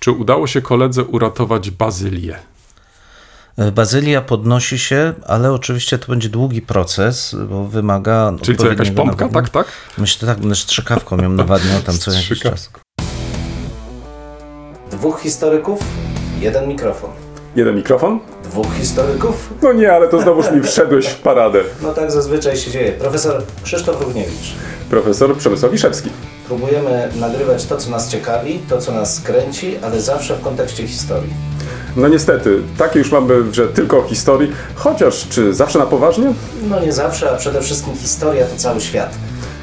Czy udało się koledze uratować Bazylię? Bazylia podnosi się, ale oczywiście to będzie długi proces, bo wymaga. Czyli co, jakaś pompka, tak, tak? Myślę, tak, będę strzykawką ją nawadniał tam co jakiś czas. Dwóch historyków, jeden mikrofon. Jeden mikrofon? Dwóch historyków? No nie, ale to znowuż mi wszedłeś w paradę. No tak zazwyczaj się dzieje. Profesor Krzysztof Równiewicz. Profesor Przemysław Wiszewski. Próbujemy nagrywać to, co nas ciekawi, to, co nas kręci, ale zawsze w kontekście historii. No niestety, takie już mamy, że tylko o historii, chociaż czy zawsze na poważnie? No nie zawsze, a przede wszystkim historia to cały świat.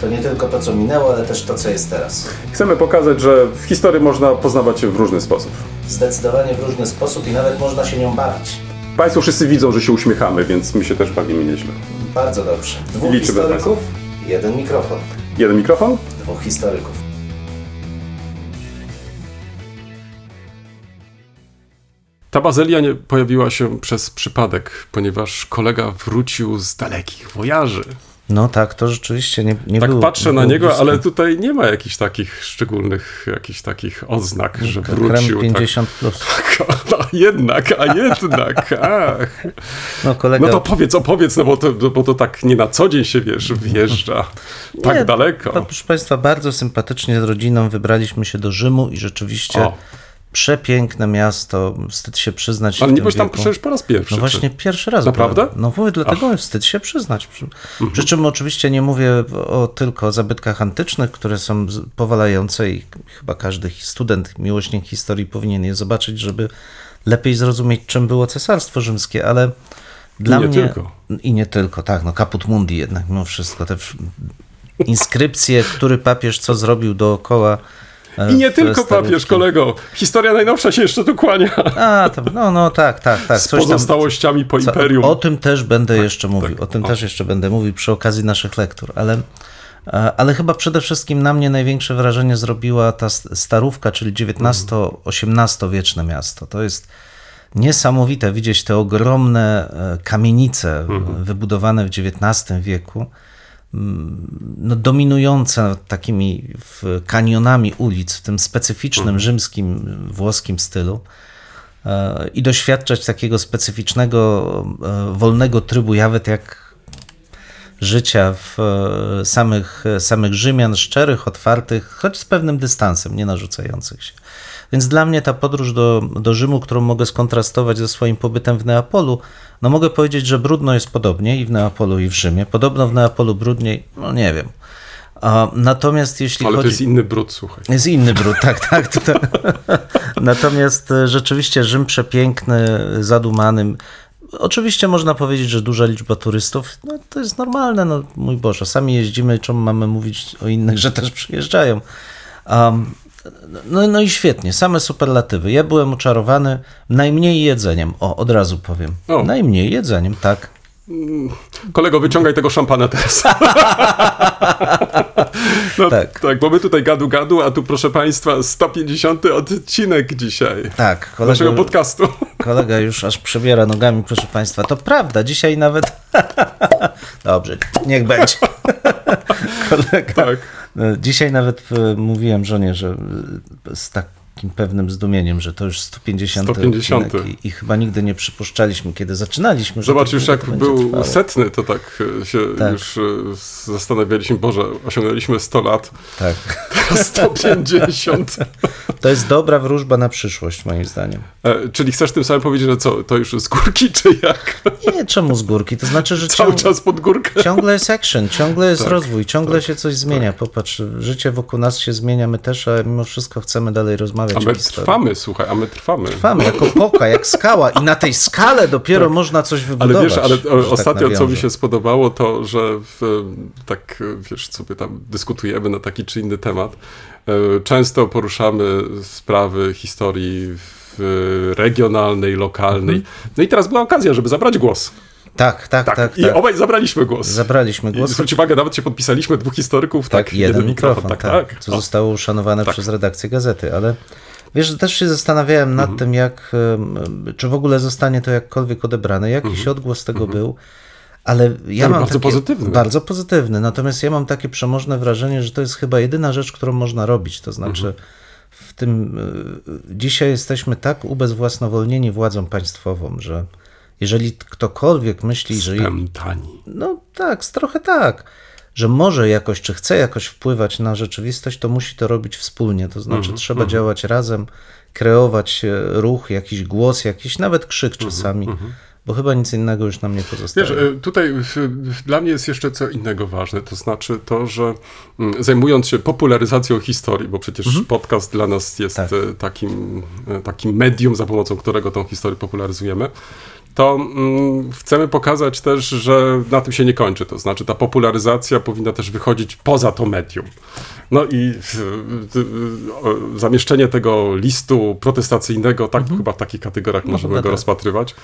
To nie tylko to, co minęło, ale też to, co jest teraz. Chcemy pokazać, że w historii można poznawać się w różny sposób. Zdecydowanie w różny sposób i nawet można się nią bawić. Państwo wszyscy widzą, że się uśmiechamy, więc my się też bawimy nieźle. Bardzo dobrze. Dwóch Liczymy historyków, jeden mikrofon. Jeden mikrofon? Dwóch historyków. Ta bazylia nie pojawiła się przez przypadek, ponieważ kolega wrócił z dalekich wojaży. No tak, to rzeczywiście nie, nie Tak było. patrzę nie na niego, blisko. ale tutaj nie ma jakichś takich szczególnych, jakichś takich oznak, że wrócił. Krem 50 plus. Tak, a jednak, a jednak, ach. No kolega... No to powiedz, opowiedz, no bo to, bo to tak nie na co dzień się, wiesz, wjeżdża tak Nie, daleko. Proszę Państwa, bardzo sympatycznie z rodziną wybraliśmy się do Rzymu i rzeczywiście O. przepiękne miasto, wstyd się przyznać. Ale nie byłeś tam przecież po raz pierwszy. No właśnie pierwszy raz. Naprawdę? byłem. No mówię, dlatego wstyd się przyznać. Przy, przy czym oczywiście nie mówię o tylko o zabytkach antycznych, które są powalające i chyba każdy student, miłośnik historii powinien je zobaczyć, żeby lepiej zrozumieć, czym było cesarstwo rzymskie, ale dla nie mnie... tylko. I nie tylko, tak, no kaput mundi jednak mimo wszystko, te inskrypcje, który papież co zrobił dookoła. E, I nie tylko starówki. papież, kolego. Historia najnowsza się jeszcze tu kłania. A, tam, no, no tak, tak, tak. Z Coś tam, pozostałościami po co, imperium. o tym też będę jeszcze mówił, tak, o tym o. też jeszcze będę mówił przy okazji naszych lektur, ale, e, ale chyba przede wszystkim na mnie największe wrażenie zrobiła ta starówka, czyli XIX-XVIII wieczne miasto. To jest niesamowite widzieć te ogromne e, kamienice Mhm. wybudowane w XIX wieku, no, dominujące takimi kanionami ulic w tym specyficznym Mhm. rzymskim, włoskim stylu e, i doświadczać takiego specyficznego, e, wolnego trybu, nawet jak życia w e, samych, samych Rzymian, szczerych, otwartych, choć z pewnym dystansem, nie narzucających się. Więc dla mnie ta podróż do, do Rzymu, którą mogę skontrastować ze swoim pobytem w Neapolu, no mogę powiedzieć, że brudno jest podobnie i w Neapolu, i w Rzymie. Podobno w Neapolu brudniej, no nie wiem. A, natomiast jeśli Ale to chodzi... jest inny brud, słuchaj. Jest inny brud, tak, tak. Natomiast e, rzeczywiście Rzym przepiękny, zadumany. Oczywiście można powiedzieć, że duża liczba turystów, no to jest normalne, no mój Boże, sami jeździmy, czemu mamy mówić o innych, że też przyjeżdżają. Um, no, no i świetnie, same superlatywy. Ja byłem uczarowany najmniej jedzeniem, o, od razu powiem. O. Najmniej jedzeniem, tak. Kolego, wyciągaj tego szampana teraz. no, Tak. tak. bo my tutaj gadu gadu, a tu proszę państwa 150 odcinek dzisiaj Tak, naszego kolego, podcastu. Kolega już aż przebiera nogami, proszę Państwa. To prawda, dzisiaj nawet. Dobrze, niech będzie. Kolega. Tak. Dzisiaj nawet e, mówiłem żonie, że e, z takim pewnym zdumieniem, że to już 150. 150. odcinek I, I chyba nigdy nie przypuszczaliśmy, kiedy zaczynaliśmy. że Zobacz, już jak był trwało. setny, to tak e, się Tak. już e, zastanawialiśmy, Boże, osiągnęliśmy 100 lat, Tak. teraz 150. To jest dobra wróżba na przyszłość, moim zdaniem. E, czyli chcesz tym samym powiedzieć, że co, to już z górki, czy jak? Nie, czemu z górki? To znaczy, że Cały ciągle- czas pod górkę? Ciągle jest action, ciągle jest Tak, rozwój, ciągle się coś zmienia. Popatrz, życie wokół nas się zmienia, my też, a mimo wszystko chcemy dalej rozmawiać A my trwamy, słuchaj, a my trwamy. Trwamy jako poka, jak skała i na tej skale dopiero można coś Tak. Ale wybudować. wiesz, ale tak ostatnio co mi się spodobało, to że w, tak wiesz, sobie tam dyskutujemy na taki czy inny temat. e, Często poruszamy sprawy historii regionalnej, lokalnej. Mhm. No i teraz była okazja, żeby zabrać głos. Tak, tak, Tak, tak. i tak. obaj zabraliśmy głos. Zabraliśmy I głos. zwróć uwagę, nawet się podpisaliśmy, dwóch historyków, Tak, tak, jeden, mikrofon, tak, tak, tak. co zostało uszanowane Tak. przez redakcję gazety, ale wiesz, też się zastanawiałem nad Mhm. tym, jak, czy w ogóle zostanie to jakkolwiek odebrane, jakiś odgłos tego był, ale ja Mhm. Ale mam bardzo takie, pozytywny. Bardzo pozytywny, natomiast ja mam takie przemożne wrażenie, że to jest chyba jedyna rzecz, którą można robić, to znaczy Mhm. w tym y, dzisiaj jesteśmy tak ubezwłasnowolnieni władzą państwową, że jeżeli ktokolwiek myśli, że Spętani. no tak, trochę tak, że może jakoś, czy chce jakoś wpływać na rzeczywistość, to musi to robić wspólnie. To znaczy, trzeba działać razem, kreować e, ruch, jakiś głos, jakiś nawet krzyk czasami, bo chyba nic innego już nam nie pozostaje. Wiesz, e, tutaj w- dla mnie jest jeszcze co innego ważne, to znaczy to, że mm, zajmując się popularyzacją historii, bo przecież podcast dla nas jest Tak. e, takim, e, takim medium, za pomocą którego tą historię popularyzujemy, to mm, chcemy pokazać też, że na tym się nie kończy. To znaczy ta popularyzacja powinna też wychodzić poza to medium. No i w, w, o, zamieszczenie tego listu protestacyjnego, tak chyba w takich kategoriach możemy chyba go tak. rozpatrywać,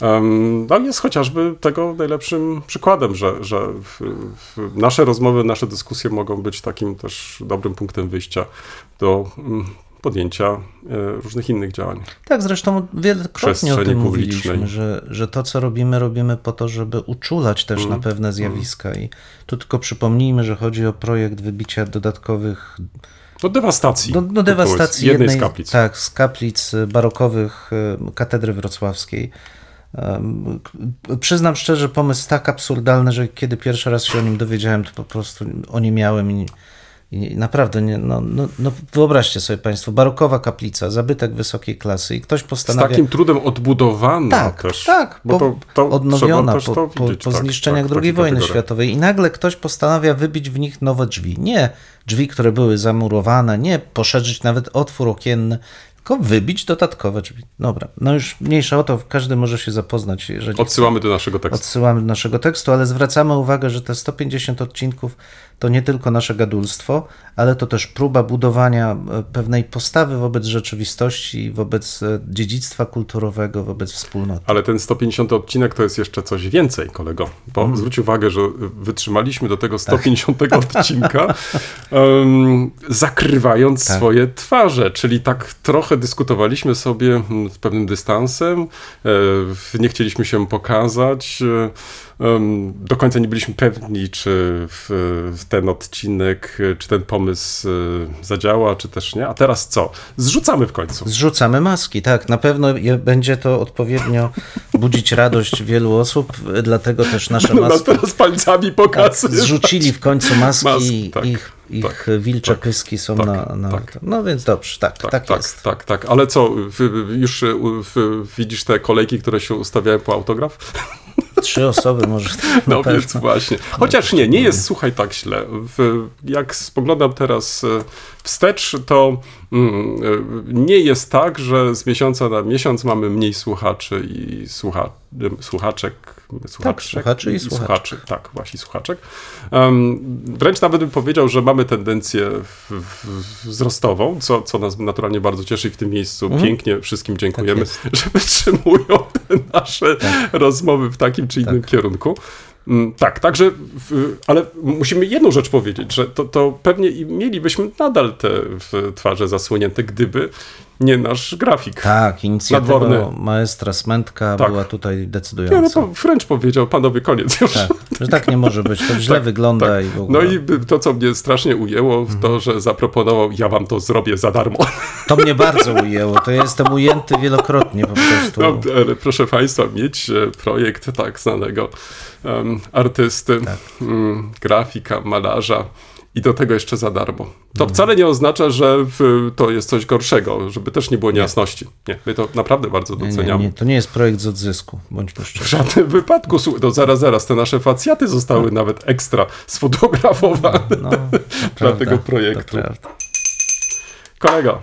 um, no jest chociażby tego najlepszym przykładem, że, że w, w nasze rozmowy, nasze dyskusje mogą być takim też dobrym punktem wyjścia do mm, podjęcia e, różnych innych działań. Tak, zresztą wielokrotnie o tym publicznej. mówiliśmy, że, że to, co robimy, robimy po to, żeby uczulać też Mm. na pewne zjawiska. I tu tylko przypomnijmy, że chodzi o projekt wybicia dodatkowych Do dewastacji. do, do dewastacji jednej, jednej, z kaplic. Tak, z kaplic y, barokowych y, katedry wrocławskiej. Przyznam szczerze, pomysł tak absurdalny, że kiedy pierwszy raz się o nim dowiedziałem, to po prostu o nim miałem i, i naprawdę nie, no, no, no wyobraźcie sobie Państwo, barokowa kaplica, zabytek wysokiej klasy i ktoś Z postanawia... takim trudem odbudowana Tak, też. tak, bo po, to, to odnowiona po, to po, widzieć, po tak, zniszczeniach tak, II wojny światowej i nagle ktoś postanawia wybić w nich nowe drzwi. Nie drzwi, które były zamurowane, nie poszerzyć nawet otwór okienny, tylko wybić dodatkowe drzwi. Dobra, no już mniejsza o to, każdy może się zapoznać, jeżeli Odsyłamy do naszego tekstu. odsyłamy do naszego tekstu, ale zwracamy uwagę, że te 150 odcinków to nie tylko nasze gadulstwo, ale to też próba budowania e, pewnej postawy wobec rzeczywistości, wobec e, dziedzictwa kulturowego, wobec wspólnoty. Ale ten 150 odcinek to jest jeszcze coś więcej, kolego. Bo Mhm. zwróć uwagę, że wytrzymaliśmy do Tak. tego 150 odcinka, em, zakrywając Tak. swoje twarze, czyli tak trochę dyskutowaliśmy sobie mm, z pewnym dystansem, e, nie chcieliśmy się pokazać. Do końca nie byliśmy pewni, czy ten odcinek, czy ten pomysł e, zadziała, czy też nie. A teraz co? Zrzucamy w końcu. Zrzucamy maski, tak. Na pewno będzie to odpowiednio budzić radość wielu osób, dlatego też nasze Nas maski teraz palcami pokazuje. zrzucili w końcu maski, Maski, tak, ich, ich tak, wilcze tak, pyski są tak, na, na... tak. No więc dobrze, tak, tak, Tak, tak, jest. tak, tak. Ale co, już widzisz te kolejki, które się ustawiają po autograf? Trzy osoby może No pewno. więc właśnie. Chociaż nie, nie jest, słuchaj, tak źle. W, jak spoglądam teraz e, wstecz, to mm, e, nie jest tak, że z miesiąca na miesiąc mamy mniej słuchaczy i słucha, słuchaczek. Słuchaczek słuchaczy i słuchaczek. słuchaczy. Tak, właśnie słuchaczek. Em, wręcz nawet bym powiedział, że mamy tendencję w, w, wzrostową, co, co nas naturalnie bardzo cieszy i w tym miejscu pięknie wszystkim dziękujemy, jest. że wytrzymują te nasze rozmowy w takim czy innym kierunku. Mm, Tak, także, ale musimy jedną rzecz powiedzieć, że to, to pewnie i mielibyśmy nadal te twarze zasłonięte, gdyby nie nasz grafik. Tak, inicjatywa Nadworny. maestra Smętka Tak. była tutaj Nie, no decydująca. to wręcz powiedział panowie koniec już. Tak, że tak nie może być, to źle wygląda Tak. i w ogóle. No i to, co mnie strasznie ujęło, w to, że zaproponował, ja wam to zrobię za darmo. To mnie bardzo ujęło, to ja jestem ujęty wielokrotnie po prostu. No, proszę Państwa, mieć e, projekt tak znanego em, artysty, Tak. mm, grafika, malarza i do tego jeszcze za darmo. To Mhm. wcale nie oznacza, że w, to jest coś gorszego, żeby też nie było niejasności. Nie, my to naprawdę bardzo Nie, nie, doceniamy. nie, to nie jest projekt z odzysku, bądźmy W szczerzy. żadnym wypadku, no zaraz, zaraz, te nasze facjaty zostały nawet ekstra sfotografowane No, dla tego projektu. Prawda. Kolego,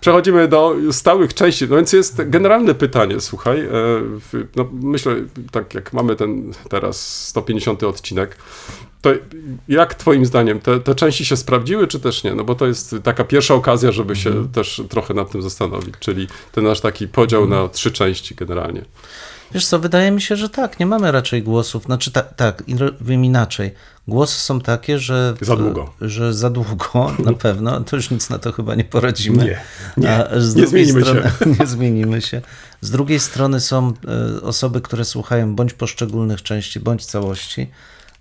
przechodzimy do stałych części. No więc jest generalne pytanie, słuchaj. e, No myślę, tak jak mamy ten teraz 150 odcinek, to jak twoim zdaniem te, te części się sprawdziły, czy też nie? No bo to jest taka pierwsza okazja, żeby się Mhm. też trochę nad tym zastanowić, czyli ten nasz taki podział na trzy części generalnie. Wiesz co, wydaje mi się, że tak, nie mamy raczej głosów, znaczy ta, tak, powiem inaczej. Głosy są takie, że... Za długo. Że za długo, na pewno, to już nic na to chyba nie poradzimy. Nie, nie, nie zmienimy strony, się. Nie zmienimy się. Z drugiej strony są e, osoby, które słuchają bądź poszczególnych części, bądź całości.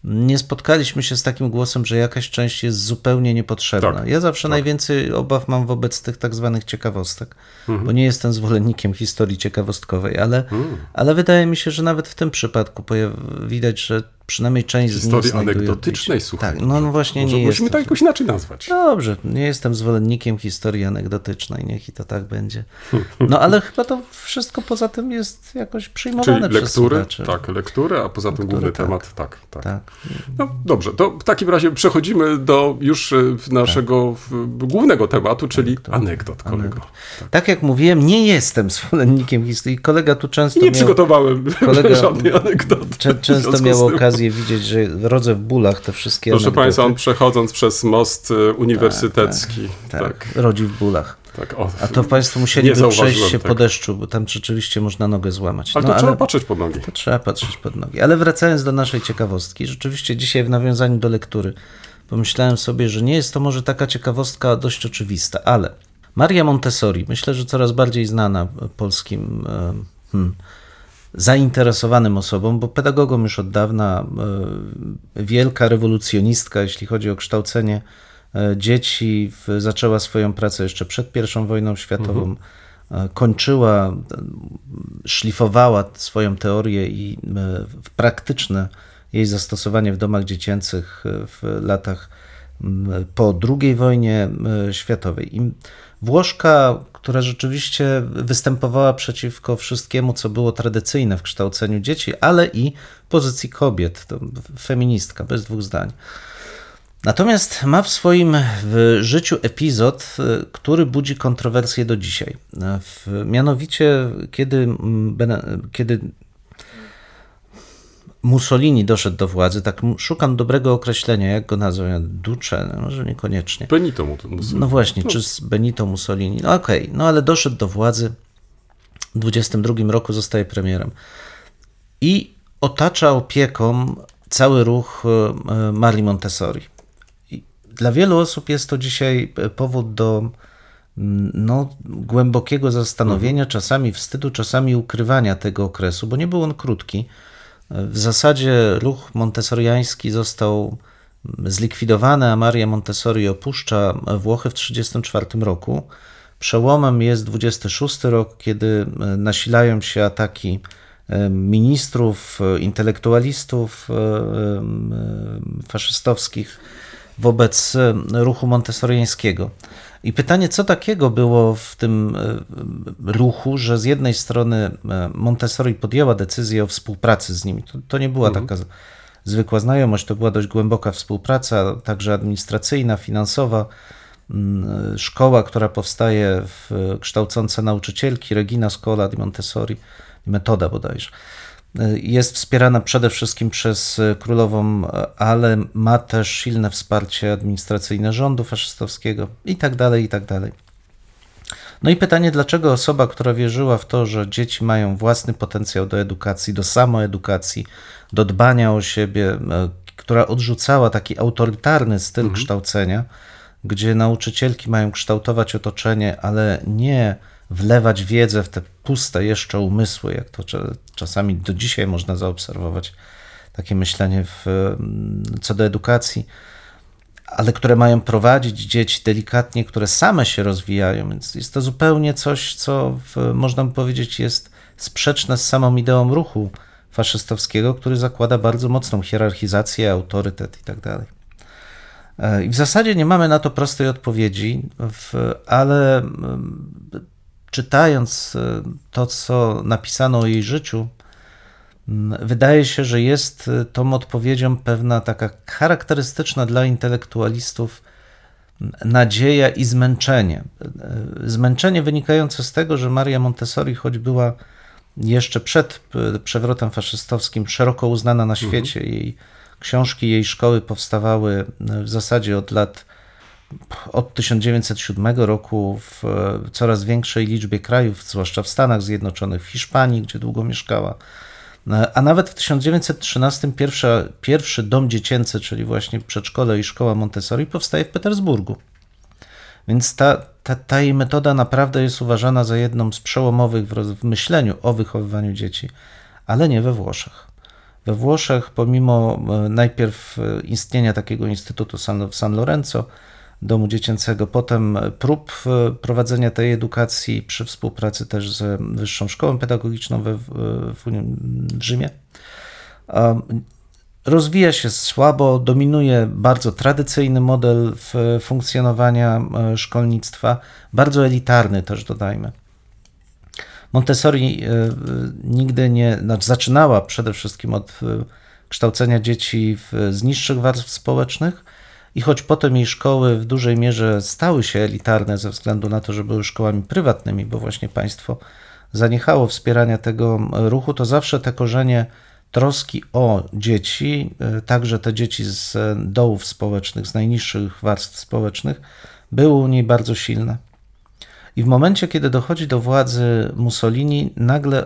Nie spotkaliśmy się z takim głosem, że jakaś część jest zupełnie niepotrzebna. Tak, ja zawsze najwięcej obaw mam wobec tych tak zwanych ciekawostek, Mhm. bo nie jestem zwolennikiem historii ciekawostkowej, ale, Mm. ale wydaje mi się, że nawet w tym przypadku widać, że przynajmniej część z Historii anegdotycznej, słuchaj. Tak, no, no właśnie Może nie musimy jest. to jakoś inaczej nazwać. Dobrze, nie jestem zwolennikiem historii anegdotycznej, niech i to tak będzie. No ale chyba to wszystko poza tym jest jakoś Czyli przyjmowane przez lektury, słuchaczy. tak, lektury, a poza tym Lektury, główny tak. temat, tak, tak. Tak. No dobrze, to w takim razie przechodzimy do już e, naszego w- głównego tematu, czyli anegdot, kolego. tak jak mówiłem, nie jestem zwolennikiem historii. Kolega tu często Nie miał, przygotowałem kolega- żadnej anegdoty. często miał tym. Okazję widzieć, że rodzę w bólach te wszystkie Proszę anegdoty. Państwa, on przechodząc przez most e, uniwersytecki, tak, tak, rodzi w bólach. tak, o, A to Państwo musieliby przejść się tego. po deszczu, bo tam rzeczywiście można nogę złamać. ale no, to trzeba patrzeć pod nogi. To trzeba patrzeć pod nogi. Ale wracając do naszej ciekawostki, rzeczywiście dzisiaj w nawiązaniu do lektury pomyślałem sobie, że nie jest to może taka ciekawostka dość oczywista, ale Maria Montessori, myślę, że coraz bardziej znana polskim e, hmm, zainteresowanym osobom, bo pedagogom już od dawna, e, wielka rewolucjonistka, jeśli chodzi o kształcenie e, dzieci, zaczęła swoją pracę jeszcze przed I wojną światową, e, kończyła, szlifowała swoją teorię i w praktyczne jej zastosowanie w domach dziecięcych w latach po II wojnie e, światowej. I Włoszka, która rzeczywiście występowała przeciwko wszystkiemu, co było tradycyjne w kształceniu dzieci, ale i pozycji kobiet, to feministka, bez dwóch zdań. Natomiast ma w swoim życiu epizod, y, który budzi kontrowersje do dzisiaj. E, mianowicie, kiedy, kiedy Mussolini doszedł do władzy, tak szukam dobrego określenia, jak go nazwę, Duce, no może niekoniecznie. Benito mu to musi. No właśnie, czy z Benito Mussolini. No okej, no ale doszedł do władzy. W 22 roku zostaje premierem. I otacza opieką cały ruch e, e, Marii Montessori. I dla wielu osób jest to dzisiaj e, powód do no, głębokiego zastanowienia, czasami wstydu, czasami ukrywania tego okresu, bo nie był on krótki. W zasadzie ruch montessoriański został zlikwidowany, a Maria Montessori opuszcza Włochy w 1934 roku. Przełomem jest 26 rok, kiedy e, nasilają się ataki e, ministrów, intelektualistów e, faszystowskich wobec ruchu montessoriańskiego. I pytanie, co takiego było w tym e, ruchu, że z jednej strony e, Montessori podjęła decyzję o współpracy z nimi. To, to nie była taka z- zwykła znajomość, to była dość głęboka współpraca, także administracyjna, finansowa. Mm, Szkoła, która powstaje, w, kształcąca nauczycielki, Regina Scola di Montessori, metoda bodajże, jest wspierana przede wszystkim przez y, królową, y, ale ma też silne wsparcie administracyjne rządu faszystowskiego i tak dalej, i tak dalej. No i pytanie, dlaczego osoba, która wierzyła w to, że dzieci mają własny potencjał do edukacji, do samoedukacji, do dbania o siebie, która odrzucała taki autorytarny styl kształcenia, gdzie nauczycielki mają kształtować otoczenie, ale nie wlewać wiedzę w te puste jeszcze umysły, jak to cza- czasami do dzisiaj można zaobserwować, takie myślenie w, mm, co do edukacji ale które mają prowadzić dzieci delikatnie, które same się rozwijają, więc jest to zupełnie coś, co w, można by powiedzieć jest sprzeczne z samą ideą ruchu faszystowskiego, który zakłada bardzo mocną hierarchizację, autorytet i tak. E, I w zasadzie nie mamy na to prostej odpowiedzi, w, ale mm, czytając e, to, co napisano o jej życiu, Mm, Wydaje się, że jest y, tą odpowiedzią pewna taka charakterystyczna dla intelektualistów mm, nadzieja i zmęczenie. Y, Zmęczenie wynikające z tego, że Maria Montessori, choć była jeszcze przed y, przewrotem faszystowskim szeroko uznana na świecie, jej książki, jej szkoły powstawały y, w zasadzie od lat od 1907 roku w e, coraz większej liczbie krajów, zwłaszcza w Stanach Zjednoczonych, w Hiszpanii, gdzie długo mieszkała. E, A nawet w 1913 pierwsza, pierwszy dom dziecięcy, czyli właśnie przedszkole i szkoła Montessori, powstaje w Petersburgu. Więc ta, ta, ta jej metoda naprawdę jest uważana za jedną z przełomowych w, w myśleniu o wychowywaniu dzieci, ale nie we Włoszech. We Włoszech, pomimo e, najpierw istnienia takiego instytutu San, w San Lorenzo, domu dziecięcego, potem prób e, prowadzenia tej edukacji przy współpracy też z Wyższą Szkołą Pedagogiczną we, w, w, w Rzymie, rozwija się słabo, dominuje bardzo tradycyjny model funkcjonowania szkolnictwa, bardzo elitarny też dodajmy. Montessori e, nigdy nie, znaczy zaczynała przede wszystkim od e, kształcenia dzieci w, z niższych warstw społecznych i choć potem jej szkoły w dużej mierze stały się elitarne ze względu na to, że były szkołami prywatnymi, bo właśnie państwo zaniechało wspierania tego ruchu, to zawsze te korzenie troski o dzieci, e, także te dzieci z dołów społecznych, z najniższych warstw społecznych, były u niej bardzo silne. I w momencie, kiedy dochodzi do władzy Mussolini, nagle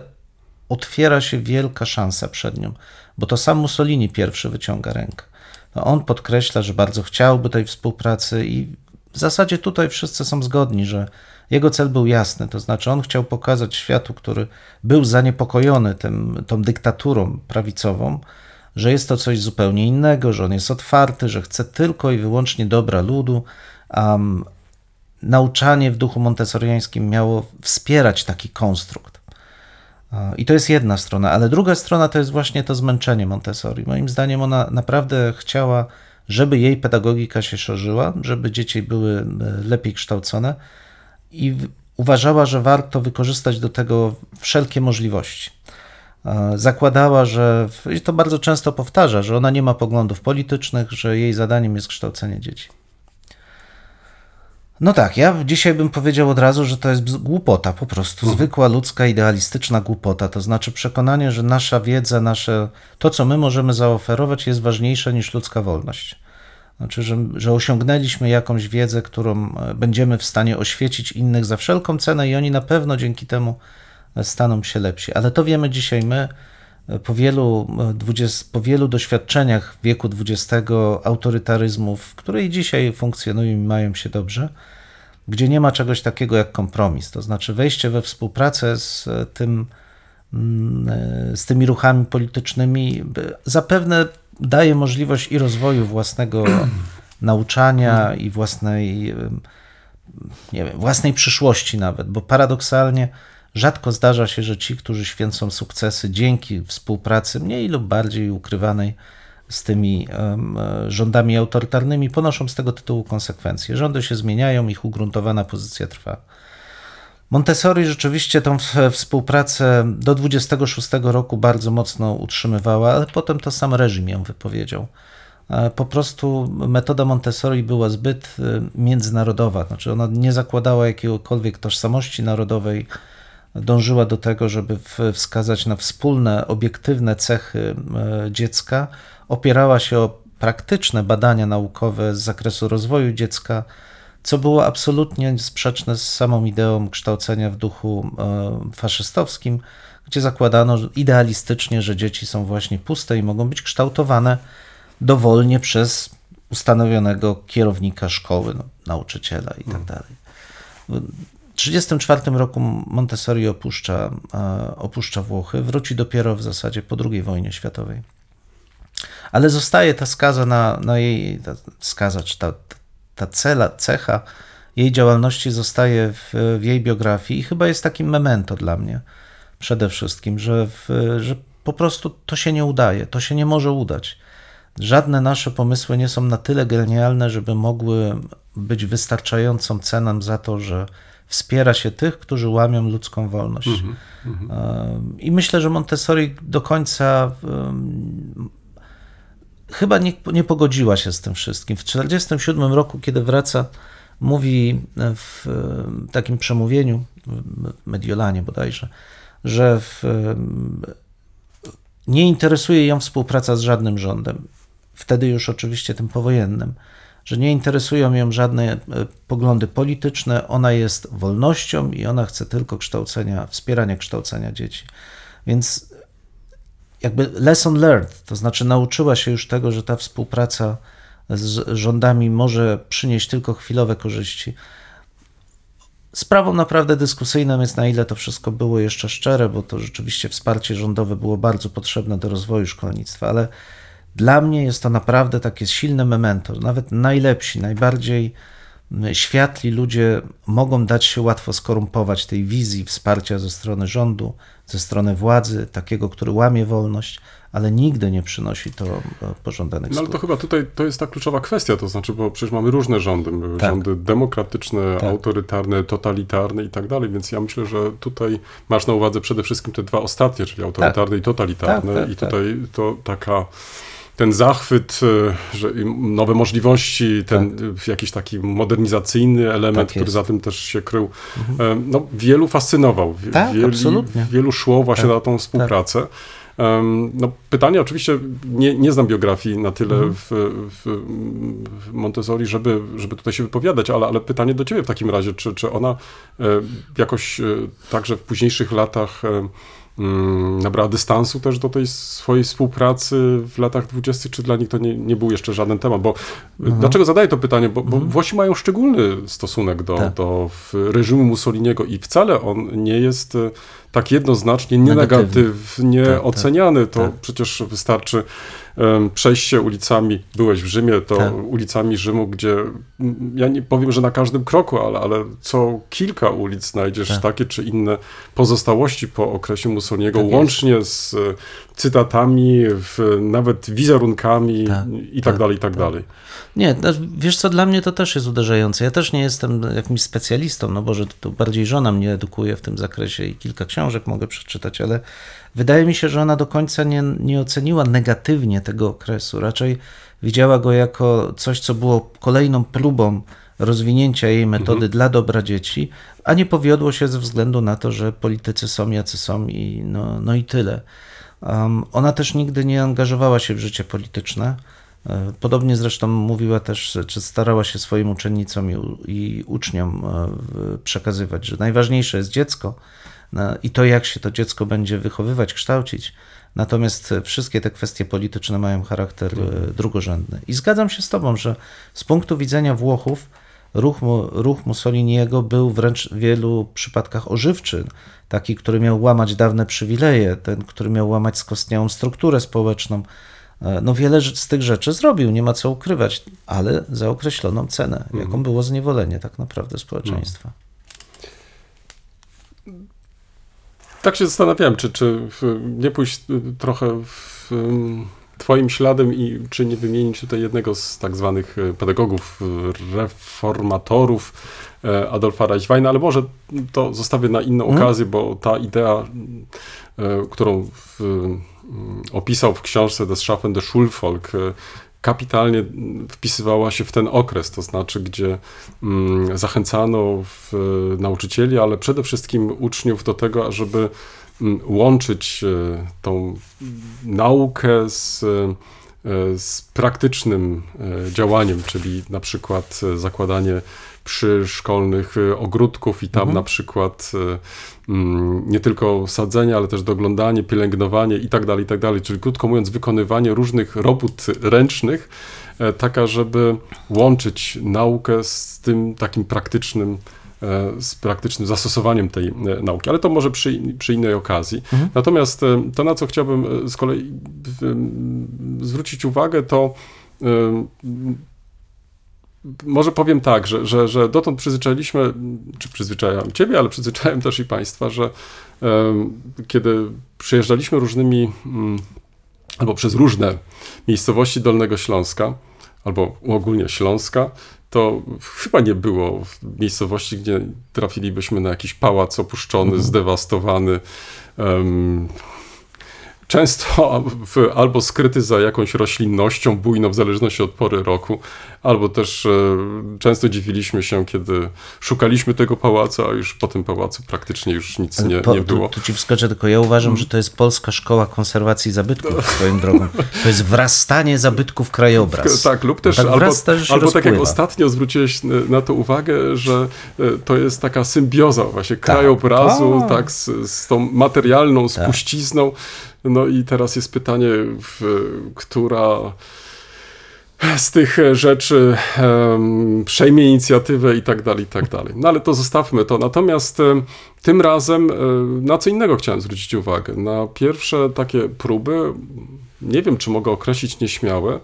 otwiera się wielka szansa przed nią, bo to sam Mussolini pierwszy wyciąga rękę. No on podkreśla, że bardzo chciałby tej współpracy i w zasadzie tutaj wszyscy są zgodni, że jego cel był jasny, to znaczy on chciał pokazać światu, który był zaniepokojony tym, tą dyktaturą prawicową, że jest to coś zupełnie innego, że on jest otwarty, że chce tylko i wyłącznie dobra ludu, um, nauczanie w duchu montessoriańskim miało wspierać taki konstrukt. I to jest jedna strona, ale druga strona to jest właśnie to zmęczenie Montessori. Moim zdaniem ona naprawdę chciała, żeby jej pedagogika się szerzyła, żeby dzieci były e, lepiej kształcone i uważała, że warto wykorzystać do tego wszelkie możliwości. Zakładała, że, i to bardzo często powtarza, że ona nie ma poglądów politycznych, że jej zadaniem jest kształcenie dzieci. No tak, ja dzisiaj bym powiedział od razu, że to jest głupota, po prostu mhm. zwykła ludzka, idealistyczna głupota. To znaczy przekonanie, że nasza wiedza, nasze, to co my możemy zaoferować, jest ważniejsze niż ludzka wolność. Znaczy, że, że osiągnęliśmy jakąś wiedzę, którą e, będziemy w stanie oświecić innych za wszelką cenę, i oni na pewno dzięki temu e, staną się lepsi. Ale to wiemy dzisiaj my. E, po wielu, 20, po wielu doświadczeniach wieku XX, autorytaryzmów, które i dzisiaj funkcjonują i mają się dobrze, gdzie nie ma czegoś takiego jak kompromis, to znaczy wejście we współpracę z, tym, mm, z tymi ruchami politycznymi zapewne daje możliwość i rozwoju własnego nauczania i własnej, nie wiem, własnej przyszłości nawet, bo paradoksalnie rzadko zdarza się, że ci, którzy święcą sukcesy dzięki współpracy mniej lub bardziej ukrywanej z tymi rządami autorytarnymi, ponoszą z tego tytułu konsekwencje. Rządy się zmieniają, ich ugruntowana pozycja trwa. Montessori rzeczywiście tą współpracę do 26 roku bardzo mocno utrzymywała, ale potem to sam reżim ją wypowiedział. E, po prostu metoda Montessori była zbyt e, międzynarodowa, znaczy ona nie zakładała jakiegokolwiek tożsamości narodowej, dążyła do tego, żeby wskazać na wspólne, obiektywne cechy e, dziecka, opierała się o praktyczne badania naukowe z zakresu rozwoju dziecka, co było absolutnie sprzeczne z samą ideą kształcenia w duchu e, faszystowskim, gdzie zakładano idealistycznie, że dzieci są właśnie puste i mogą być kształtowane dowolnie przez ustanowionego kierownika szkoły, no, nauczyciela i tak hmm. dalej. W 1934 roku Montessori opuszcza, e, opuszcza Włochy, wróci dopiero w zasadzie po II wojnie światowej. Ale zostaje ta skaza na, na jej, ta skaza, czy ta, ta cela, cecha jej działalności zostaje w, w jej biografii i chyba jest takim memento dla mnie przede wszystkim, że, w, że po prostu to się nie udaje, to się nie może udać. Żadne nasze pomysły nie są na tyle genialne, żeby mogły być wystarczającą ceną za to, że wspiera się tych, którzy łamią ludzką wolność. Mm -hmm. I myślę, że Montessori do końca chyba nie, nie pogodziła się z tym wszystkim. W 1947 roku, kiedy wraca, mówi w takim przemówieniu, w Mediolanie bodajże, że w, nie interesuje ją współpraca z żadnym rządem. Wtedy już oczywiście tym powojennym że nie interesują ją żadne e, poglądy polityczne, ona jest wolnością i ona chce tylko kształcenia, wspierania kształcenia dzieci. Więc jakby lesson learned, to znaczy nauczyła się już tego, że ta współpraca z rządami może przynieść tylko chwilowe korzyści. Sprawą naprawdę dyskusyjną jest, na ile to wszystko było jeszcze szczere, bo to rzeczywiście wsparcie rządowe było bardzo potrzebne do rozwoju szkolnictwa, ale dla mnie jest to naprawdę takie silne memento. Nawet najlepsi, najbardziej światli ludzie mogą dać się łatwo skorumpować tej wizji wsparcia ze strony rządu, ze strony władzy, takiego, który łamie wolność, ale nigdy nie przynosi to e, pożądanych No ale skutków. to chyba tutaj to jest ta kluczowa kwestia, to znaczy, bo przecież mamy różne rządy, Tak. rządy demokratyczne, Tak. autorytarne, totalitarne i tak dalej, więc ja myślę, że tutaj masz na uwadze przede wszystkim te dwa ostatnie, czyli autorytarne i totalitarne Tak, tak, i tutaj to taka ten zachwyt, e, że nowe możliwości, ten e, jakiś taki modernizacyjny element, Tak który za tym też się krył, e, no, wielu fascynował. Tak, wieli- absolutnie. Wielu szło właśnie Tak, na tą współpracę. Em, No, pytanie oczywiście, nie, nie znam biografii na tyle Mhm. w, w, Montessori, żeby, żeby tutaj się wypowiadać, ale, ale pytanie do ciebie w takim razie, czy, czy ona e, jakoś e, także w późniejszych latach nabrała dystansu też do tej swojej współpracy w latach dwudziestych, czy dla nich to nie, nie był jeszcze żaden temat? Bo Mhm. dlaczego zadaję to pytanie? Bo, bo Włosi mają szczególny stosunek do, Tak. do reżimu Mussoliniego i wcale on nie jest e, tak jednoznacznie Negatywny. negatywnie Tak, tak, oceniany. To tak. przecież wystarczy przejście ulicami, byłeś w Rzymie, to Tak. ulicami Rzymu, gdzie mm, ja nie powiem, że na każdym kroku, ale, ale co kilka ulic znajdziesz Tak. takie czy inne pozostałości po okresie Mussoliniego, Tak łącznie z e, cytatami, w, nawet wizerunkami Tak, i tak, tak, dalej, i tak, tak. dalej. Nie, wiesz co, dla mnie to też jest uderzające. Ja też nie jestem jakimś specjalistą, no bo że to bardziej żona mnie edukuje w tym zakresie i kilka książek mogę przeczytać, ale wydaje mi się, że ona do końca nie, nie oceniła negatywnie tego okresu. Raczej widziała go jako coś, co było kolejną próbą rozwinięcia jej metody dla dobra dzieci, a nie powiodło się ze względu na to, że politycy są jacy są i no, no i tyle. Um, ona też nigdy nie angażowała się w życie polityczne. E, Podobnie zresztą mówiła też, czy starała się swoim uczennicom i, i uczniom e, przekazywać, że najważniejsze jest dziecko i to, jak się to dziecko będzie wychowywać, kształcić. Natomiast wszystkie te kwestie polityczne mają charakter e, drugorzędny. I zgadzam się z Tobą, że z punktu widzenia Włochów ruch, ruch Mussoliniego był wręcz w wielu przypadkach ożywczy. Taki, który miał łamać dawne przywileje, ten, który miał łamać skostniałą strukturę społeczną. E, No wiele z tych rzeczy zrobił, nie ma co ukrywać, ale za określoną cenę, jaką było zniewolenie tak naprawdę społeczeństwa. Tak się zastanawiałem, czy, czy nie pójść y, trochę w twoim śladem i czy nie wymienić tutaj jednego z tak zwanych y, pedagogów, y, reformatorów Adolfa Reichweina, ale może to zostawię na inną Mhm. okazję, bo ta idea, którą w, opisał w książce Das Schaffen der Schulvolk, kapitalnie wpisywała się w ten okres, to znaczy, gdzie mm, zachęcano w, nauczycieli, ale przede wszystkim uczniów do tego, ażeby mm, łączyć e, tą naukę z, e, z praktycznym e, działaniem, czyli na przykład e, zakładanie przyszkolnych e, ogródków i tam na przykład e, mm, nie tylko sadzenie, ale też doglądanie, pielęgnowanie i tak dalej, i tak dalej. Czyli krótko mówiąc, wykonywanie różnych robót ręcznych, e, taka, żeby łączyć naukę z tym takim praktycznym, e, z praktycznym zastosowaniem tej e, nauki, ale to może przy, przy innej okazji. Natomiast e, to, na co chciałbym z kolei zwrócić uwagę, to może powiem tak, że, że, że dotąd przyzwyczailiśmy, czy przyzwyczajałem Ciebie, ale przyzwyczaiłem też i Państwa, że kiedy przyjeżdżaliśmy różnymi, mm, albo przez różne miejscowości Dolnego Śląska, albo ogólnie Śląska, to chyba nie było miejscowości, gdzie trafilibyśmy na jakiś pałac opuszczony, zdewastowany, em, często w, albo skryty za jakąś roślinnością bujną, w zależności od pory roku, albo też e, często dziwiliśmy się, kiedy szukaliśmy tego pałacu, a już po tym pałacu praktycznie już nic nie, Po- nie było. Tu, tu ci wskoczę, tylko ja uważam, że to jest polska szkoła konserwacji zabytków swoją drogą. To jest wrastanie zabytków w krajobraz. Tak, lub też tak albo, albo tak jak ostatnio zwróciłeś n- na to uwagę, że e, to jest taka symbioza właśnie krajobrazu, tak. tak, z, z tą materialną spuścizną. No i teraz jest pytanie, która z tych rzeczy um, przejmie inicjatywę i tak dalej, i tak dalej. No ale to zostawmy to. Natomiast um, tym razem um, na co innego chciałem zwrócić uwagę. Na pierwsze takie próby, nie wiem czy mogę określić nieśmiałe,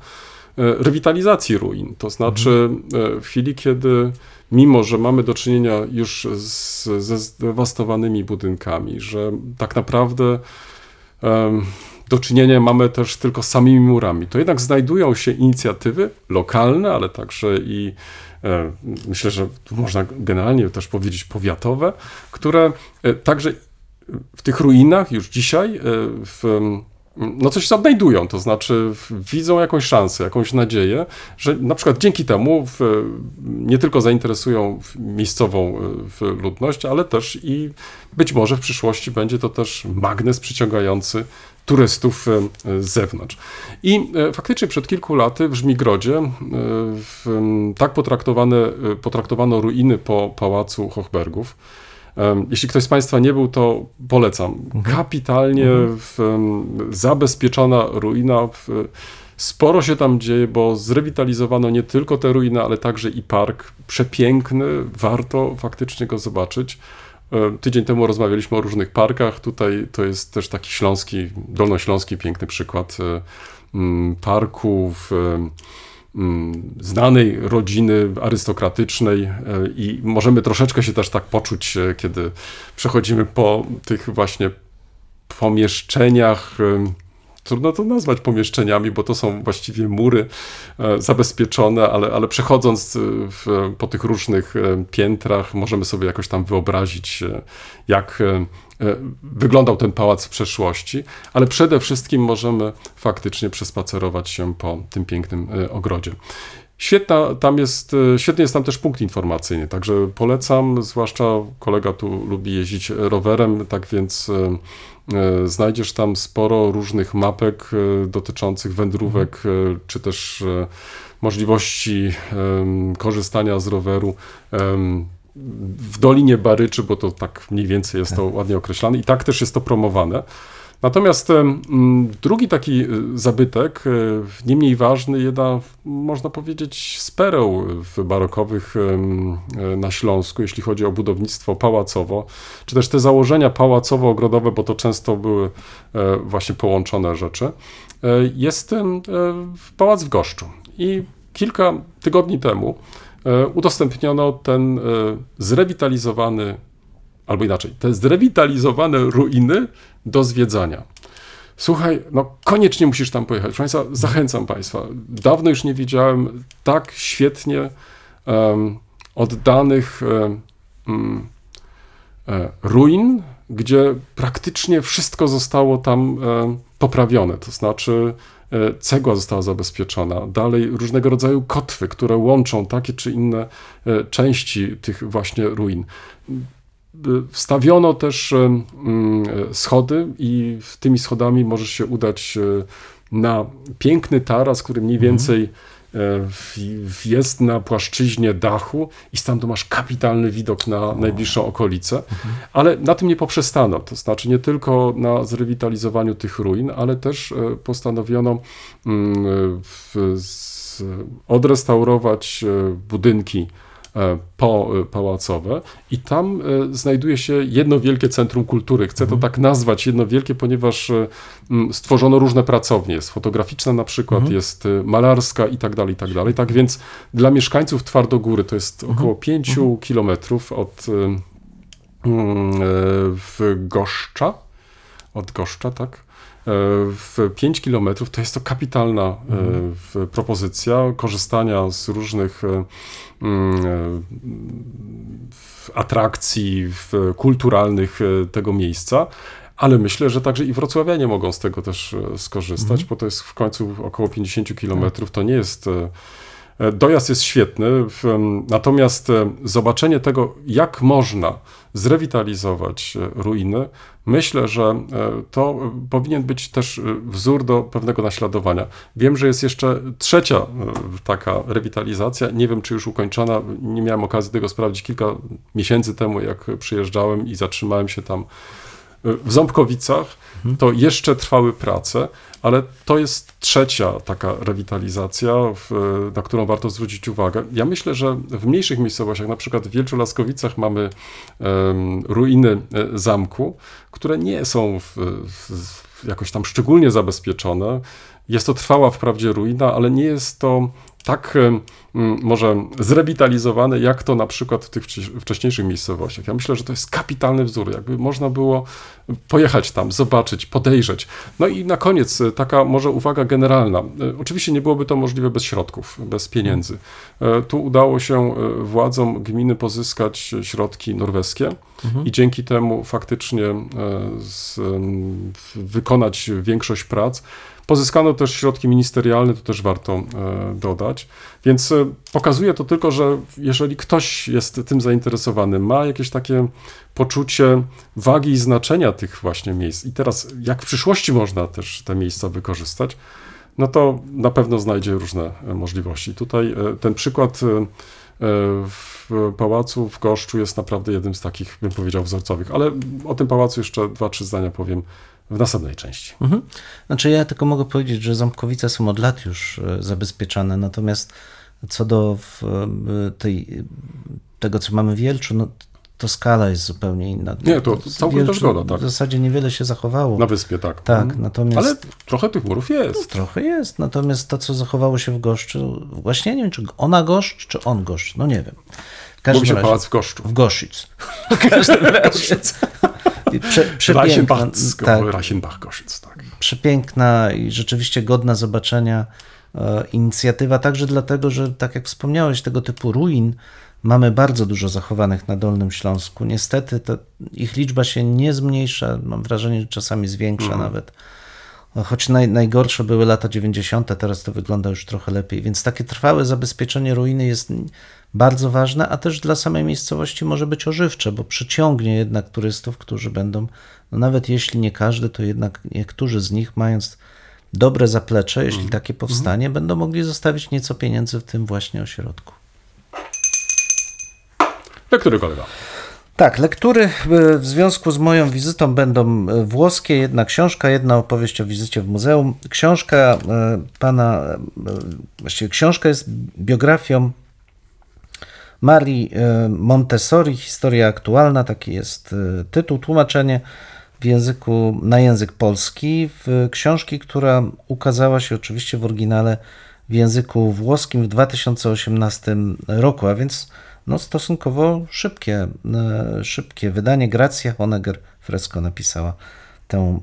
rewitalizacji ruin. To znaczy mhm. w chwili, kiedy mimo, że mamy do czynienia już z, ze zdewastowanymi budynkami, że tak naprawdę do czynienia mamy też tylko z samymi murami. To jednak znajdują się inicjatywy lokalne, ale także i e, myślę, że można generalnie też powiedzieć powiatowe, które e, także w tych ruinach już dzisiaj e, w no coś odnajdują, to znaczy widzą jakąś szansę, jakąś nadzieję, że na przykład dzięki temu w, nie tylko zainteresują miejscową w ludność, ale też i być może w przyszłości będzie to też magnes przyciągający turystów e, z zewnątrz. I e, faktycznie przed kilku laty w Żmigrodzie e, w, tak potraktowane, potraktowano ruiny po pałacu Hochbergów. Jeśli ktoś z Państwa nie był, to polecam. Mhm. Kapitalnie mhm. W, zabezpieczona ruina. W, sporo się tam dzieje, bo zrewitalizowano nie tylko te ruiny, ale także i park. Przepiękny, warto faktycznie go zobaczyć. Tydzień temu rozmawialiśmy o różnych parkach. Tutaj to jest też taki śląski, dolnośląski piękny przykład parku w Mm, znanej rodziny arystokratycznej e, i możemy troszeczkę się też tak poczuć, e, kiedy przechodzimy po tych właśnie pomieszczeniach. E, trudno to nazwać pomieszczeniami, bo to są właściwie mury zabezpieczone, ale, ale przechodząc w, po tych różnych piętrach, możemy sobie jakoś tam wyobrazić, jak E, wyglądał ten pałac w przeszłości, ale przede wszystkim możemy faktycznie przespacerować się po tym pięknym e, ogrodzie. Świetna, tam jest, e, świetny jest tam też punkt informacyjny, także polecam, zwłaszcza kolega tu lubi jeździć rowerem, tak więc znajdziesz tam sporo różnych mapek dotyczących wędrówek, czy też możliwości korzystania z roweru w Dolinie Baryczy, bo to tak mniej więcej jest to ładnie określane i tak też jest to promowane. Natomiast drugi taki y, zabytek, y, nie mniej ważny, jedna, można powiedzieć, z pereł barokowych y, na Śląsku, jeśli chodzi o budownictwo pałacowo, czy też te założenia pałacowo-ogrodowe, bo to często były e, właśnie połączone rzeczy, e, jest pałac w Goszczu. I kilka tygodni temu E, udostępniono ten e, zrewitalizowany, albo inaczej, te zrewitalizowane ruiny do zwiedzania. Słuchaj, no koniecznie musisz tam pojechać. Proszę Państwa, zachęcam Państwa. Dawno już nie widziałem tak świetnie um, oddanych um, ruin, gdzie praktycznie wszystko zostało tam poprawione. To znaczy, E, cegła została zabezpieczona, dalej różnego rodzaju kotwy, które łączą takie czy inne e, części tych właśnie ruin. E, wstawiono też mm, schody i tymi schodami możesz się udać na piękny taras, który mniej mhm. więcej jest na płaszczyźnie dachu i stamtąd masz kapitalny widok na najbliższą okolicę, mhm. ale na tym nie poprzestano, to znaczy nie tylko na zrewitalizowaniu tych ruin, ale też postanowiono mm, odrestaurować budynki po, e, pałacowe i tam e, znajduje się jedno wielkie centrum kultury. Chcę mhm. to tak nazwać, jedno wielkie, ponieważ stworzono różne pracownie. Jest fotograficzna na przykład, mhm. jest malarska i tak dalej, i tak dalej. Tak więc dla mieszkańców Twardogóry to jest mhm. około 5 mhm. kilometrów od w Goszcza, od Goszcza, tak? W 5 km to jest to kapitalna mhm. propozycja korzystania z różnych Mm, e, atrakcji kulturalnych e, tego miejsca. Ale myślę, że także i wrocławianie mogą z tego też e, skorzystać, mm. bo to jest w końcu około 50 kilometrów. To nie jest Dojazd jest świetny, natomiast zobaczenie tego, jak można zrewitalizować ruiny, myślę, że e, to powinien być też e, wzór do pewnego naśladowania. Wiem, że jest jeszcze trzecia e, taka rewitalizacja, nie wiem czy już ukończona, nie miałem okazji tego sprawdzić kilka miesięcy temu, jak przyjeżdżałem i zatrzymałem się tam W Ząbkowicach. To jeszcze trwały prace, ale to jest trzecia taka rewitalizacja, w, na którą warto zwrócić uwagę. Ja myślę, że w mniejszych miejscowościach, na przykład w Wielczu Laskowicach mamy um, ruiny e, zamku, które nie są w, w, jakoś tam szczególnie zabezpieczone. Jest to trwała wprawdzie ruina, ale nie jest to tak może zrewitalizowane, jak to na przykład w tych wcześniejszych miejscowościach. Ja myślę, że to jest kapitalny wzór, jakby można było pojechać tam, zobaczyć, podejrzeć. No i na koniec e, taka może uwaga generalna. E, oczywiście nie byłoby to możliwe bez środków, bez pieniędzy. E, tu udało się władzom gminy pozyskać środki norweskie mhm. i dzięki temu faktycznie z, wykonać większość prac. Pozyskano też środki ministerialne, to też warto e, dodać. Więc e, pokazuje to tylko, że jeżeli ktoś jest tym zainteresowany, ma jakieś takie poczucie wagi i znaczenia tych właśnie miejsc i teraz jak w przyszłości można też te miejsca wykorzystać, no to na pewno znajdzie różne e, możliwości. Tutaj ten przykład w pałacu w Goszczu jest naprawdę jednym z takich, bym powiedział, wzorcowych, ale o tym pałacu jeszcze dwa, trzy zdania powiem w następnej części. Mhm. Znaczy ja tylko mogę powiedzieć, że Ząbkowice są od lat już e, zabezpieczane, natomiast co do e, tej, tego, co mamy w Wielczu, no, to skala jest zupełnie inna. Nie, to, całkiem zgoda, tak. W zasadzie niewiele się zachowało. Na wyspie, tak. Tak, mhm. natomiast... Ale trochę tych murów jest. No, trochę jest, natomiast to, co zachowało się w Goszczu, właśnie nie wiem, czy ona Goszcz, czy on Goszcz, no nie wiem. Mówi się razie, pałac w Goszczu. W Goszic. W każdym razie. Prze, przepiękna, tak, Reichenbach-Koszyc, tak. Przepiękna i rzeczywiście godna zobaczenia e, inicjatywa, także dlatego, że tak jak wspomniałeś, tego typu ruin mamy bardzo dużo zachowanych na Dolnym Śląsku. Niestety ich liczba się nie zmniejsza, mam wrażenie, że czasami zwiększa mhm. nawet. Choć naj, najgorsze były lata 90., teraz to wygląda już trochę lepiej. Więc takie trwałe zabezpieczenie ruiny jest bardzo ważne, a też dla samej miejscowości może być ożywcze, bo przyciągnie jednak turystów, którzy będą, no nawet jeśli nie każdy, to jednak niektórzy z nich, mając dobre zaplecze, jeśli mm. takie powstanie, mm. będą mogli zostawić nieco pieniędzy w tym właśnie ośrodku. Lektury kolega. Tak, lektury e, w związku z moją wizytą będą e, włoskie, jedna książka, jedna opowieść o wizycie w muzeum. Książka e, pana, właściwie książka jest biografią Marii e, Montessori, historia aktualna, taki jest e, tytuł, tłumaczenie w języku, na język polski, w książki, która ukazała się oczywiście w oryginale w języku włoskim w 2018 roku, a więc no, stosunkowo szybkie, e, szybkie wydanie. Gracja Honegger Fresco napisała tę,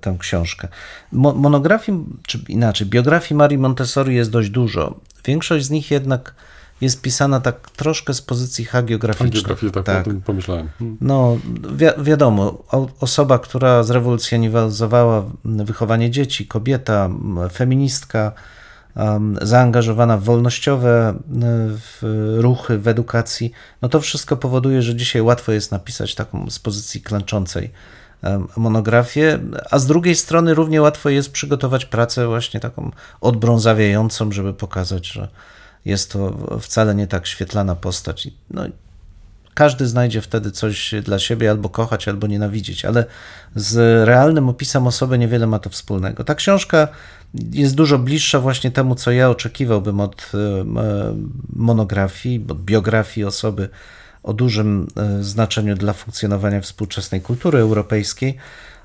tę książkę. Monografii, czy inaczej, biografii Marii Montessori jest dość dużo. Większość z nich jednak jest pisana tak troszkę z pozycji hagiograficznej. Hagiografii, tak, tak. o tym pomyślałem. Hmm. No, wi wiadomo, osoba, która zrewolucjonizowała wychowanie dzieci, kobieta, feministka, um, zaangażowana w wolnościowe e, w ruchy, w edukacji, no to wszystko powoduje, że dzisiaj łatwo jest napisać taką z pozycji klęczącej monografię, a z drugiej strony równie łatwo jest przygotować pracę właśnie taką odbrązawiającą, żeby pokazać, że jest to wcale nie tak świetlana postać. No, każdy znajdzie wtedy coś dla siebie, albo kochać, albo nienawidzieć, ale z realnym opisem osoby niewiele ma to wspólnego. Ta książka jest dużo bliższa właśnie temu, co ja oczekiwałbym od e, monografii, od biografii osoby o dużym e, znaczeniu dla funkcjonowania współczesnej kultury europejskiej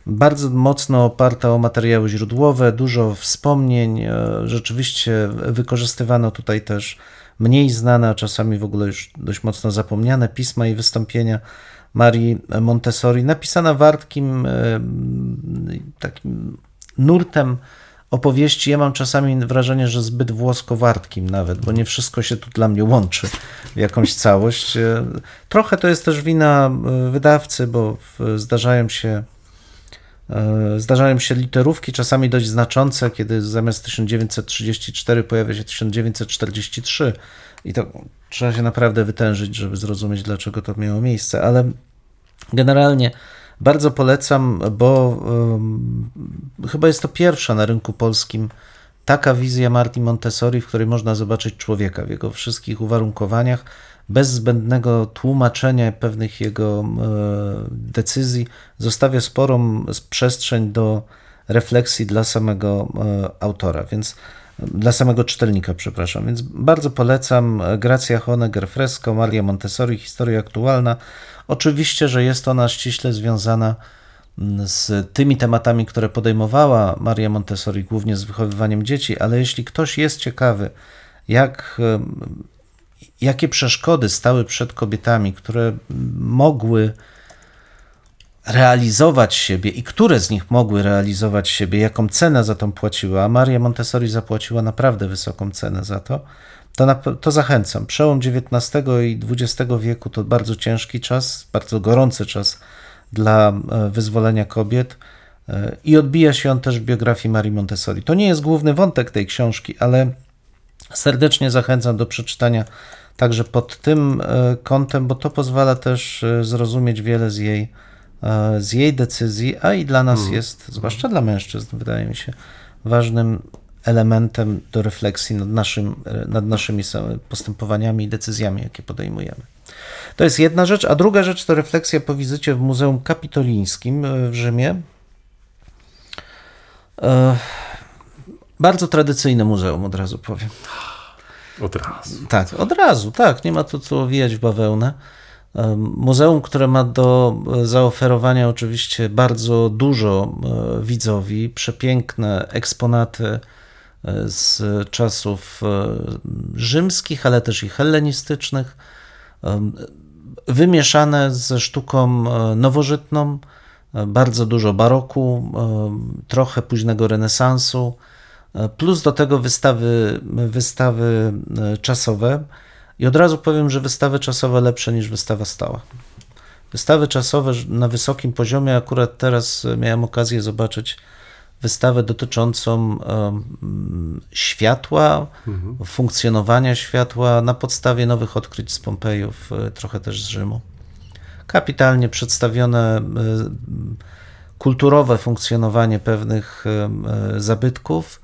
bardzo mocno oparta o materiały źródłowe, dużo wspomnień. E, rzeczywiście wykorzystywano tutaj też mniej znane, a czasami w ogóle już dość mocno zapomniane pisma i wystąpienia Marii Montessori, napisana wartkim e, takim nurtem opowieści. Ja mam czasami wrażenie, że zbyt włosko-wartkim nawet, bo nie wszystko się tu dla mnie łączy w jakąś całość. E, trochę to jest też wina wydawcy, bo zdarzają się zdarzają się literówki, czasami dość znaczące, kiedy zamiast 1934 pojawia się 1943 i to trzeba się naprawdę wytężyć, żeby zrozumieć, dlaczego to miało miejsce, ale generalnie bardzo polecam, bo um, chyba jest to pierwsza na rynku polskim taka wizja Marti Montessori, w której można zobaczyć człowieka w jego wszystkich uwarunkowaniach, bez zbędnego tłumaczenia pewnych jego e, decyzji, zostawia sporą przestrzeń do refleksji dla samego e, autora, więc dla samego czytelnika, przepraszam. Więc bardzo polecam Gracia Honegger Fresco, Maria Montessori, Historia aktualna. Oczywiście, że jest ona ściśle związana z tymi tematami, które podejmowała Maria Montessori, głównie z wychowywaniem dzieci, ale jeśli ktoś jest ciekawy, jak, jakie przeszkody stały przed kobietami, które mogły realizować siebie i które z nich mogły realizować siebie, jaką cenę za to płaciła, a Maria Montessori zapłaciła naprawdę wysoką cenę za to, to, na, to zachęcam. Przełom XIX i XX wieku to bardzo ciężki czas, bardzo gorący czas dla e, wyzwolenia kobiet e, i odbija się on też w biografii Marii Montessori. To nie jest główny wątek tej książki, ale serdecznie zachęcam do przeczytania także pod tym e, kątem, bo to pozwala też zrozumieć wiele z jej E, z jej decyzji, a i dla nas mm. jest, zwłaszcza dla mężczyzn, wydaje mi się, ważnym elementem do refleksji nad, naszym, nad naszymi postępowaniami i decyzjami, jakie podejmujemy. To jest jedna rzecz, a druga rzecz to refleksja po wizycie w Muzeum Kapitolińskim e, w Rzymie. E, bardzo tradycyjne muzeum, od razu powiem. Od razu. Tak, od razu, tak. Nie ma tu co owijać w bawełnę. Muzeum, które ma do e, zaoferowania oczywiście bardzo dużo e, widzowi, przepiękne eksponaty e, z czasów rzymskich, ale też i hellenistycznych, wymieszane ze sztuką nowożytną, bardzo dużo baroku, trochę późnego renesansu, plus do tego wystawy, wystawy czasowe. I od razu powiem, że wystawy czasowe lepsze niż wystawa stała. Wystawy czasowe na wysokim poziomie, akurat teraz miałem okazję zobaczyć wystawę dotyczącą um, światła, mhm. funkcjonowania światła na podstawie nowych odkryć z Pompejów, e, trochę też z Rzymu. Kapitalnie przedstawione e, kulturowe funkcjonowanie pewnych e, zabytków,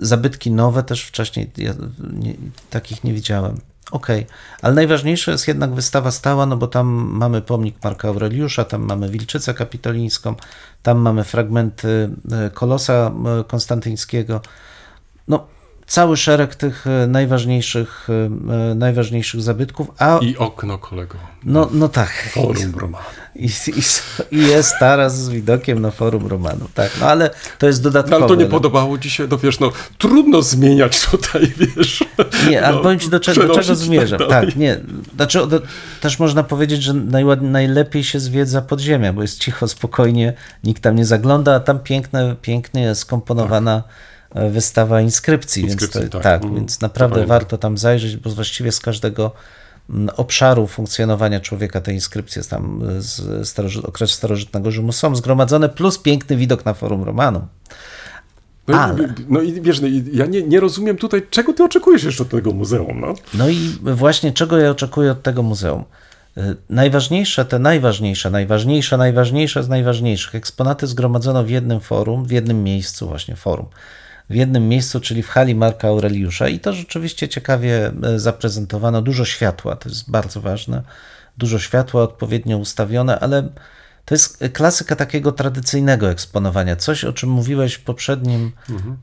zabytki nowe też wcześniej ja nie, takich nie widziałem. Okej, okay. ale najważniejsza jest jednak wystawa stała, no bo tam mamy pomnik Marka Aureliusza, tam mamy Wilczycę Kapitolińską, tam mamy fragmenty e, Kolosa e, Konstantyńskiego. No, cały szereg tych e, najważniejszych, najważniejszych zabytków. A... I okno, kolego. No, no tak. Forum Romanu. I, i, I, jest taras z widokiem na forum Romanu, tak, no ale to jest dodatkowe. No, ale to nie podobało ci się, no wiesz, no trudno zmieniać tutaj, wiesz. Nie, no, ale powiem ci do czego, do czego zmierzam. Tak, tak, nie, znaczy do, też można powiedzieć, że najład, najlepiej się zwiedza podziemia, bo jest cicho, spokojnie, nikt tam nie zagląda, a tam piękne, pięknie skomponowana tak. Wystawa inskrypcji, inskrypcji więc, to, tak, tak mm, więc naprawdę warto tam zajrzeć, bo właściwie z każdego obszaru funkcjonowania człowieka te inskrypcje tam z staroży okresu starożytnego Rzymu są zgromadzone, plus piękny widok na forum Romanu. No, Ale... i, no i wiesz, no ja nie, nie rozumiem tutaj, czego ty oczekujesz jeszcze od tego muzeum. No? no i właśnie czego ja oczekuję od tego muzeum. Y, najważniejsze, te najważniejsze, najważniejsze, najważniejsze z najważniejszych eksponaty zgromadzono w jednym forum, w jednym miejscu, właśnie forum w jednym miejscu, czyli w hali Marka Aureliusza i to rzeczywiście ciekawie e, zaprezentowano. Dużo światła, to jest bardzo ważne. Dużo światła odpowiednio ustawione, ale to jest klasyka takiego tradycyjnego eksponowania. Coś, o czym mówiłeś w poprzednim mhm.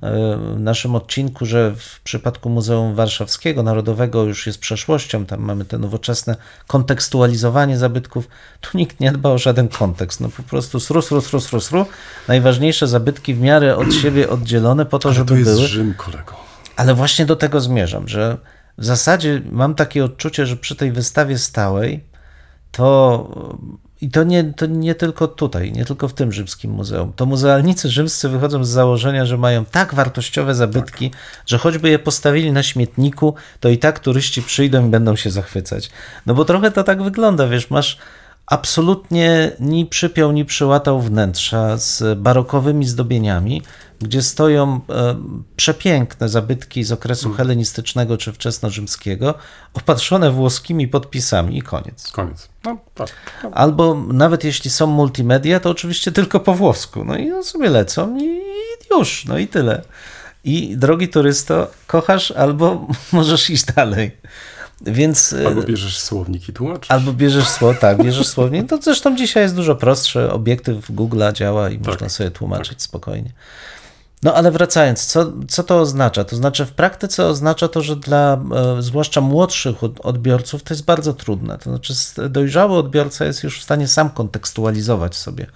naszym odcinku, że w przypadku Muzeum Warszawskiego Narodowego już jest przeszłością, tam mamy te nowoczesne kontekstualizowanie zabytków. Tu nikt nie dba o żaden kontekst. No po prostu sru, sru, sru, sru, sru. Najważniejsze zabytki w miarę od siebie oddzielone po to, Ale żeby to jest były. Rzym, kolego. Ale właśnie do tego zmierzam, że w zasadzie mam takie odczucie, że przy tej wystawie stałej to i to nie, to nie tylko tutaj, nie tylko w tym rzymskim muzeum. To muzealnicy rzymscy wychodzą z założenia, że mają tak wartościowe zabytki, tak. że choćby je postawili na śmietniku, to i tak turyści przyjdą i będą się zachwycać. No bo trochę to tak wygląda, wiesz, masz absolutnie ni przypiął, ni przyłatał wnętrza z barokowymi zdobieniami, gdzie stoją e, przepiękne zabytki z okresu mm. helenistycznego czy wczesnorzymskiego, opatrzone włoskimi podpisami i koniec. Koniec. No, tak. No. Albo nawet jeśli są multimedia, to oczywiście tylko po włosku. No i sobie lecą i już, no i tyle. I drogi turysto, kochasz albo możesz iść dalej. Więc, e, Albo bierzesz słownik i tłumaczysz. albo bierzesz słowo, tak, bierzesz słownik. To zresztą dzisiaj jest dużo prostsze. Obiektyw Google'a działa i można sobie tłumaczyć spokojnie. No ale wracając, co, co to oznacza? To znaczy w praktyce oznacza to, że dla e, zwłaszcza młodszych od- odbiorców to jest bardzo trudne. To znaczy dojrzały odbiorca jest już w stanie sam kontekstualizować sobie,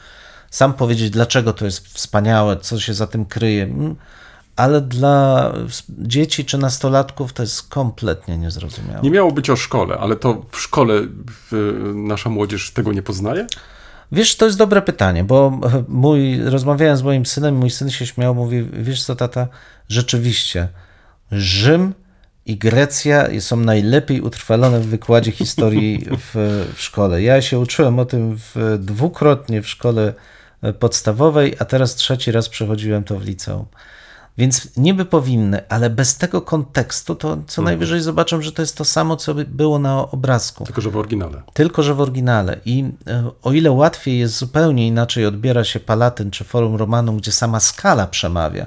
sam powiedzieć, dlaczego to jest wspaniałe, co się za tym kryje. Mm, Ale dla dzieci czy nastolatków to jest kompletnie niezrozumiałe. Nie miało być o szkole, ale to w szkole nasza młodzież tego nie poznaje? Wiesz, to jest dobre pytanie, bo mój, rozmawiałem z moim synem, mój syn się śmiał, mówi, wiesz co tata, rzeczywiście, Rzym i Grecja są najlepiej utrwalone w wykładzie historii w, w szkole. Ja się uczyłem o tym w, dwukrotnie w szkole podstawowej, a teraz trzeci raz przechodziłem to w liceum. Więc niby powinny, ale bez tego kontekstu to co najwyżej zobaczą, że to jest to samo, co by było na obrazku Tylko, że w oryginale. tylko że w oryginale. I e, o ile łatwiej jest zupełnie inaczej odbiera się Palatyn czy Forum Romanum, gdzie sama skala przemawia,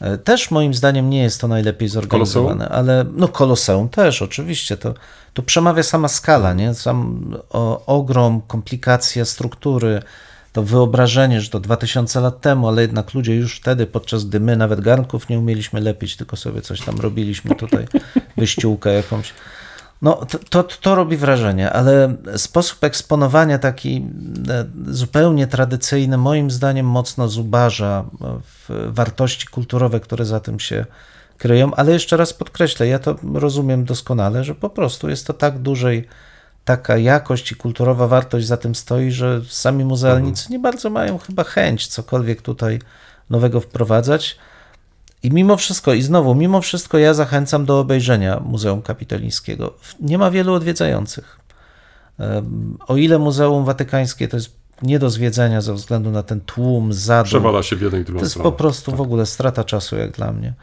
e, też moim zdaniem nie jest to najlepiej zorganizowane, ale no Koloseum też oczywiście, to, to przemawia sama skala, nie? Sam o, ogrom, komplikacja struktury, to wyobrażenie, że to 2000 lat temu, ale jednak ludzie już wtedy, podczas gdy my nawet garnków nie umieliśmy lepić, tylko sobie coś tam robiliśmy tutaj, wyściółkę jakąś. No, to, to, to robi wrażenie, ale sposób eksponowania taki e, zupełnie tradycyjny, moim zdaniem mocno zubaża e, wartości kulturowe, które za tym się kryją. Ale jeszcze raz podkreślę, ja to rozumiem doskonale, że po prostu jest to tak dużej taka jakość i kulturowa wartość za tym stoi, że sami muzealnicy nie bardzo mają chyba chęć cokolwiek tutaj nowego wprowadzać. I mimo wszystko, i znowu, mimo wszystko ja zachęcam do obejrzenia Muzeum Kapitolińskiego. Nie ma wielu odwiedzających. O ile Muzeum Watykańskie to jest nie do zwiedzenia ze względu na ten tłum, zadum, Przewala się w jedną i drugą to jest stronę. po prostu w ogóle strata czasu jak dla mnie.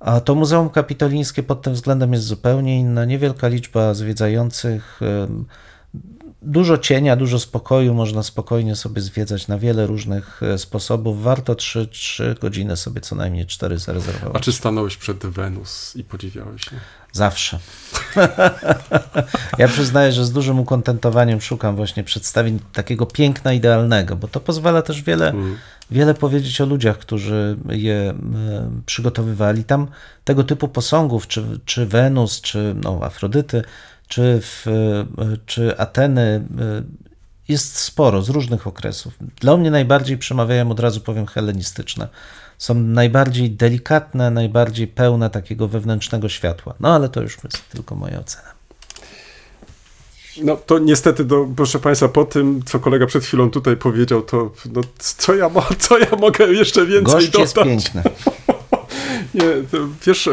A to Muzeum Kapitolińskie pod tym względem jest zupełnie inna. Niewielka liczba zwiedzających, dużo cienia, dużo spokoju. Można spokojnie sobie zwiedzać na wiele różnych e, sposobów. Warto 3, 3 godziny sobie co najmniej 4 zarezerwować. A czy stanąłeś przed Wenus i podziwiałeś? Nie? Zawsze. ja przyznaję, że z dużym ukontentowaniem szukam właśnie przedstawień takiego piękna idealnego, bo to pozwala też wiele, wiele powiedzieć o ludziach, którzy je e, przygotowywali. Tam tego typu posągów, czy, czy Wenus, czy no, Afrodyty, czy, w, e, czy Ateny e, jest sporo z różnych okresów. Dla mnie najbardziej przemawiają, od razu powiem, hellenistyczne. Są najbardziej delikatne, najbardziej pełne takiego wewnętrznego światła. No ale to już jest tylko moja ocena. No to niestety, do, proszę Państwa, po tym, co kolega przed chwilą tutaj powiedział, to no, co, ja mo- co ja mogę jeszcze więcej Gość dodać? jest piękny. Nie, to, wiesz, e,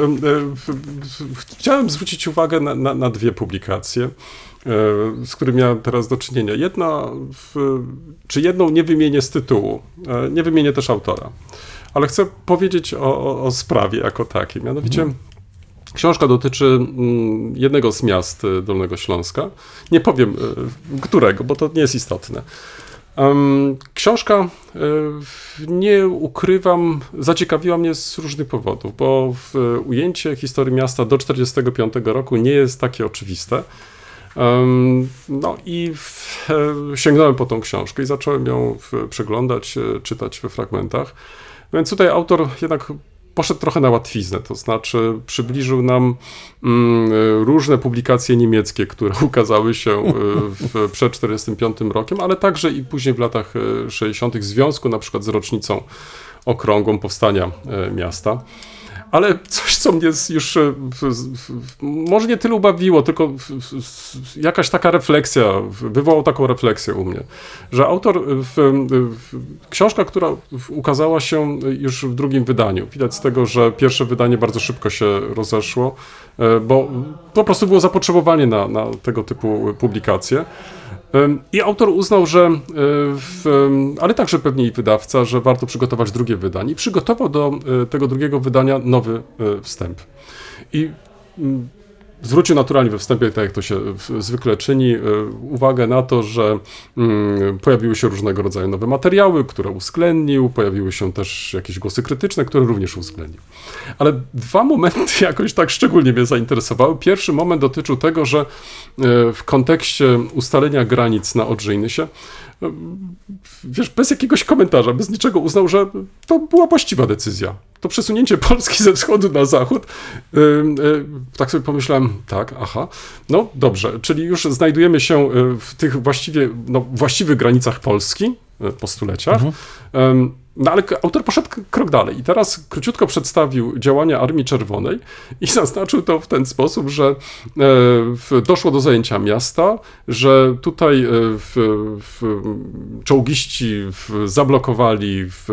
chciałem zwrócić uwagę na, na, na dwie publikacje, e, z którymi miałem teraz do czynienia. Jedna, w, czy jedną nie wymienię z tytułu, e, nie wymienię też autora, ale chcę powiedzieć o, o, o sprawie jako takiej. Mianowicie książka dotyczy mm, jednego z miast e, Dolnego Śląska. Nie powiem e, którego, bo to nie jest istotne. Książka, w- nie ukrywam, zaciekawiła mnie z różnych powodów, bo ujęcie historii miasta do 1945 roku nie jest takie oczywiste. No i e, sięgnąłem po tą książkę i zacząłem ją przeglądać, e, czytać we fragmentach. Więc tutaj autor jednak poszedł trochę na łatwiznę, to znaczy przybliżył nam mm, e, różne publikacje niemieckie, które ukazały się e, w, przed 1945 rokiem, ale także i później w latach e, 60. w związku na przykład z rocznicą okrągłą powstania e, miasta. Ale coś, co mnie już e, może nie tyle ubawiło, tylko jakaś taka refleksja, wywołał taką refleksję u mnie, że autor, w, w, książka, która ukazała się już w drugim wydaniu, widać z tego, że pierwsze wydanie bardzo szybko się rozeszło, e, bo po prostu było zapotrzebowanie na, na tego typu publikacje. I autor uznał, że, y, w, ale także pewnie i wydawca, że warto przygotować drugie wydanie. I przygotował do y, tego drugiego wydania nowy y, wstęp. I mm, zwrócił naturalnie we wstępie, tak jak to się zwykle czyni, uwagę na to, że mm, pojawiły się różnego rodzaju nowe materiały, które uwzględnił, pojawiły się też jakieś głosy krytyczne, które również uwzględnił. Ale dwa momenty jakoś tak szczególnie mnie zainteresowały. Pierwszy moment dotyczył tego, że w kontekście ustalenia granic na Odrzyjnysie wiesz, bez jakiegoś komentarza, bez niczego uznał, że to była właściwa decyzja. To przesunięcie Polski ze wschodu na zachód. Yy, yy, tak sobie pomyślałem, tak, aha, no dobrze, czyli już znajdujemy się w tych właściwie, no, właściwych granicach Polski po stuleciach. Mhm. No ale autor poszedł krok dalej i teraz króciutko przedstawił działania Armii Czerwonej i zaznaczył to w ten sposób, że e, doszło do zajęcia miasta, że tutaj e, w, w, czołgiści zablokowali w,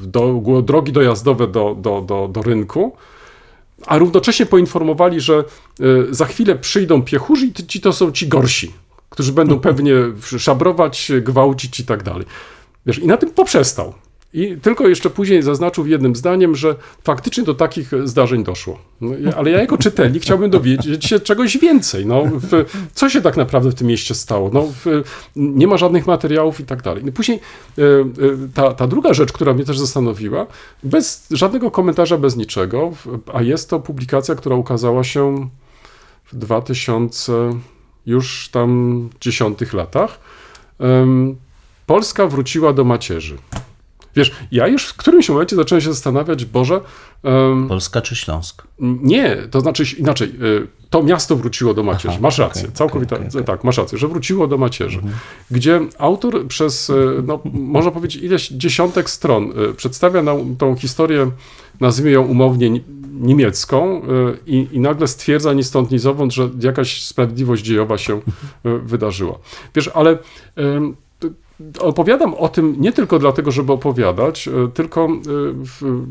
do, drogi dojazdowe do, do, do, do rynku, a równocześnie poinformowali, że e, za chwilę przyjdą piechurzy i ci to są ci gorsi, którzy będą pewnie szabrować, gwałcić i tak dalej. Wiesz, i na tym poprzestał. I tylko jeszcze później zaznaczył jednym zdaniem, że faktycznie do takich zdarzeń doszło. No, ale ja jako czytelnik chciałbym dowiedzieć się czegoś więcej. No, w, co się tak naprawdę w tym mieście stało? No, w, nie ma żadnych materiałów i tak dalej. No, później e, e, ta, ta druga rzecz, która mnie też zastanowiła, bez żadnego komentarza, bez niczego, a jest to publikacja, która ukazała się w 2000 już tam dziesiątych latach. Polska wróciła do macierzy. Wiesz, ja już w którymś momencie zacząłem się zastanawiać, Boże. Um, Polska czy Śląsk? Nie, to znaczy inaczej. Y, to miasto wróciło do macierzy. Aha, masz rację, okay, całkowicie okay, okay. tak, masz rację, że wróciło do macierzy. Mhm. Gdzie autor przez, y, no, można powiedzieć, ileś dziesiątek stron y, przedstawia nam tą historię, nazwijmy ją umownie niemiecką i, i nagle stwierdza ni stąd, ni zowąd, że jakaś sprawiedliwość dziejowa się wydarzyła. Wiesz, ale opowiadam o tym nie tylko dlatego, żeby opowiadać, e, tylko w,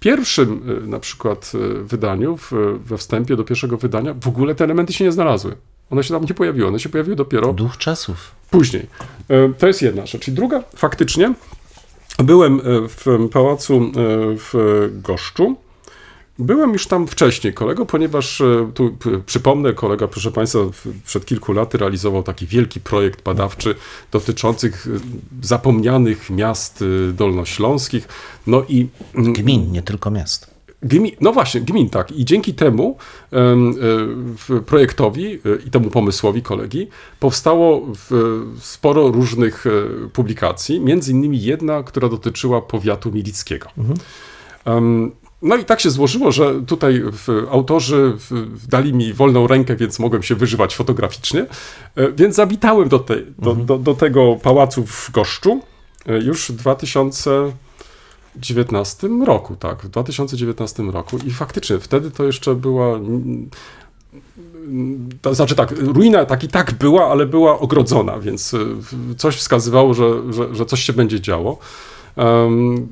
pierwszym na przykład wydaniu, w, we wstępie do pierwszego wydania, w ogóle te elementy się nie znalazły. One się tam nie pojawiły, one się pojawiły dopiero. Duch czasów. Później. To jest jedna rzecz. I druga, faktycznie, byłem w pałacu w Goszczu Byłem już tam wcześniej kolego, ponieważ e, tu przypomnę, kolega, proszę Państwa, przed kilku laty realizował taki wielki projekt badawczy dotyczących e, zapomnianych miast e, dolnośląskich. No i. Mm, gmin, nie tylko miast. Gmin, no właśnie, gmin, tak. I dzięki temu projektowi i temu pomysłowi kolegi powstało sporo różnych publikacji, między innymi jedna, która dotyczyła powiatu milickiego. Mhm. No i tak się złożyło, że tutaj autorzy dali mi wolną rękę, więc mogłem się wyżywać fotograficznie, e, więc zawitałem do, te, do, mhm. do, do tego pałacu w Goszczu e, już w 2019 roku, tak, w 2019 roku i faktycznie wtedy to jeszcze była to znaczy tak, ruina tak i tak była, ale była ogrodzona, więc e, coś wskazywało, że, że, że coś się będzie działo. Um,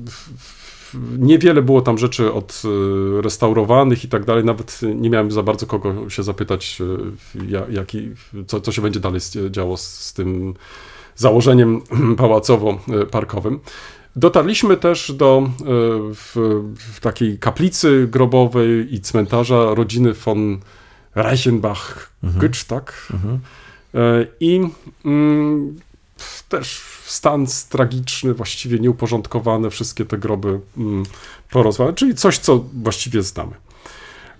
Niewiele było tam rzeczy odrestaurowanych i tak dalej. Nawet nie miałem za bardzo kogo się zapytać, e, jaki, co, co się będzie dalej działo z, z tym założeniem pałacowo-parkowym. Dotarliśmy też do e, w, w takiej kaplicy grobowej i cmentarza rodziny von Reichenbach-Gütsch, tak? Mhm. E, I mm, też stan tragiczny, właściwie nieuporządkowane, wszystkie te groby mm, porozwalane, czyli coś, co właściwie znamy.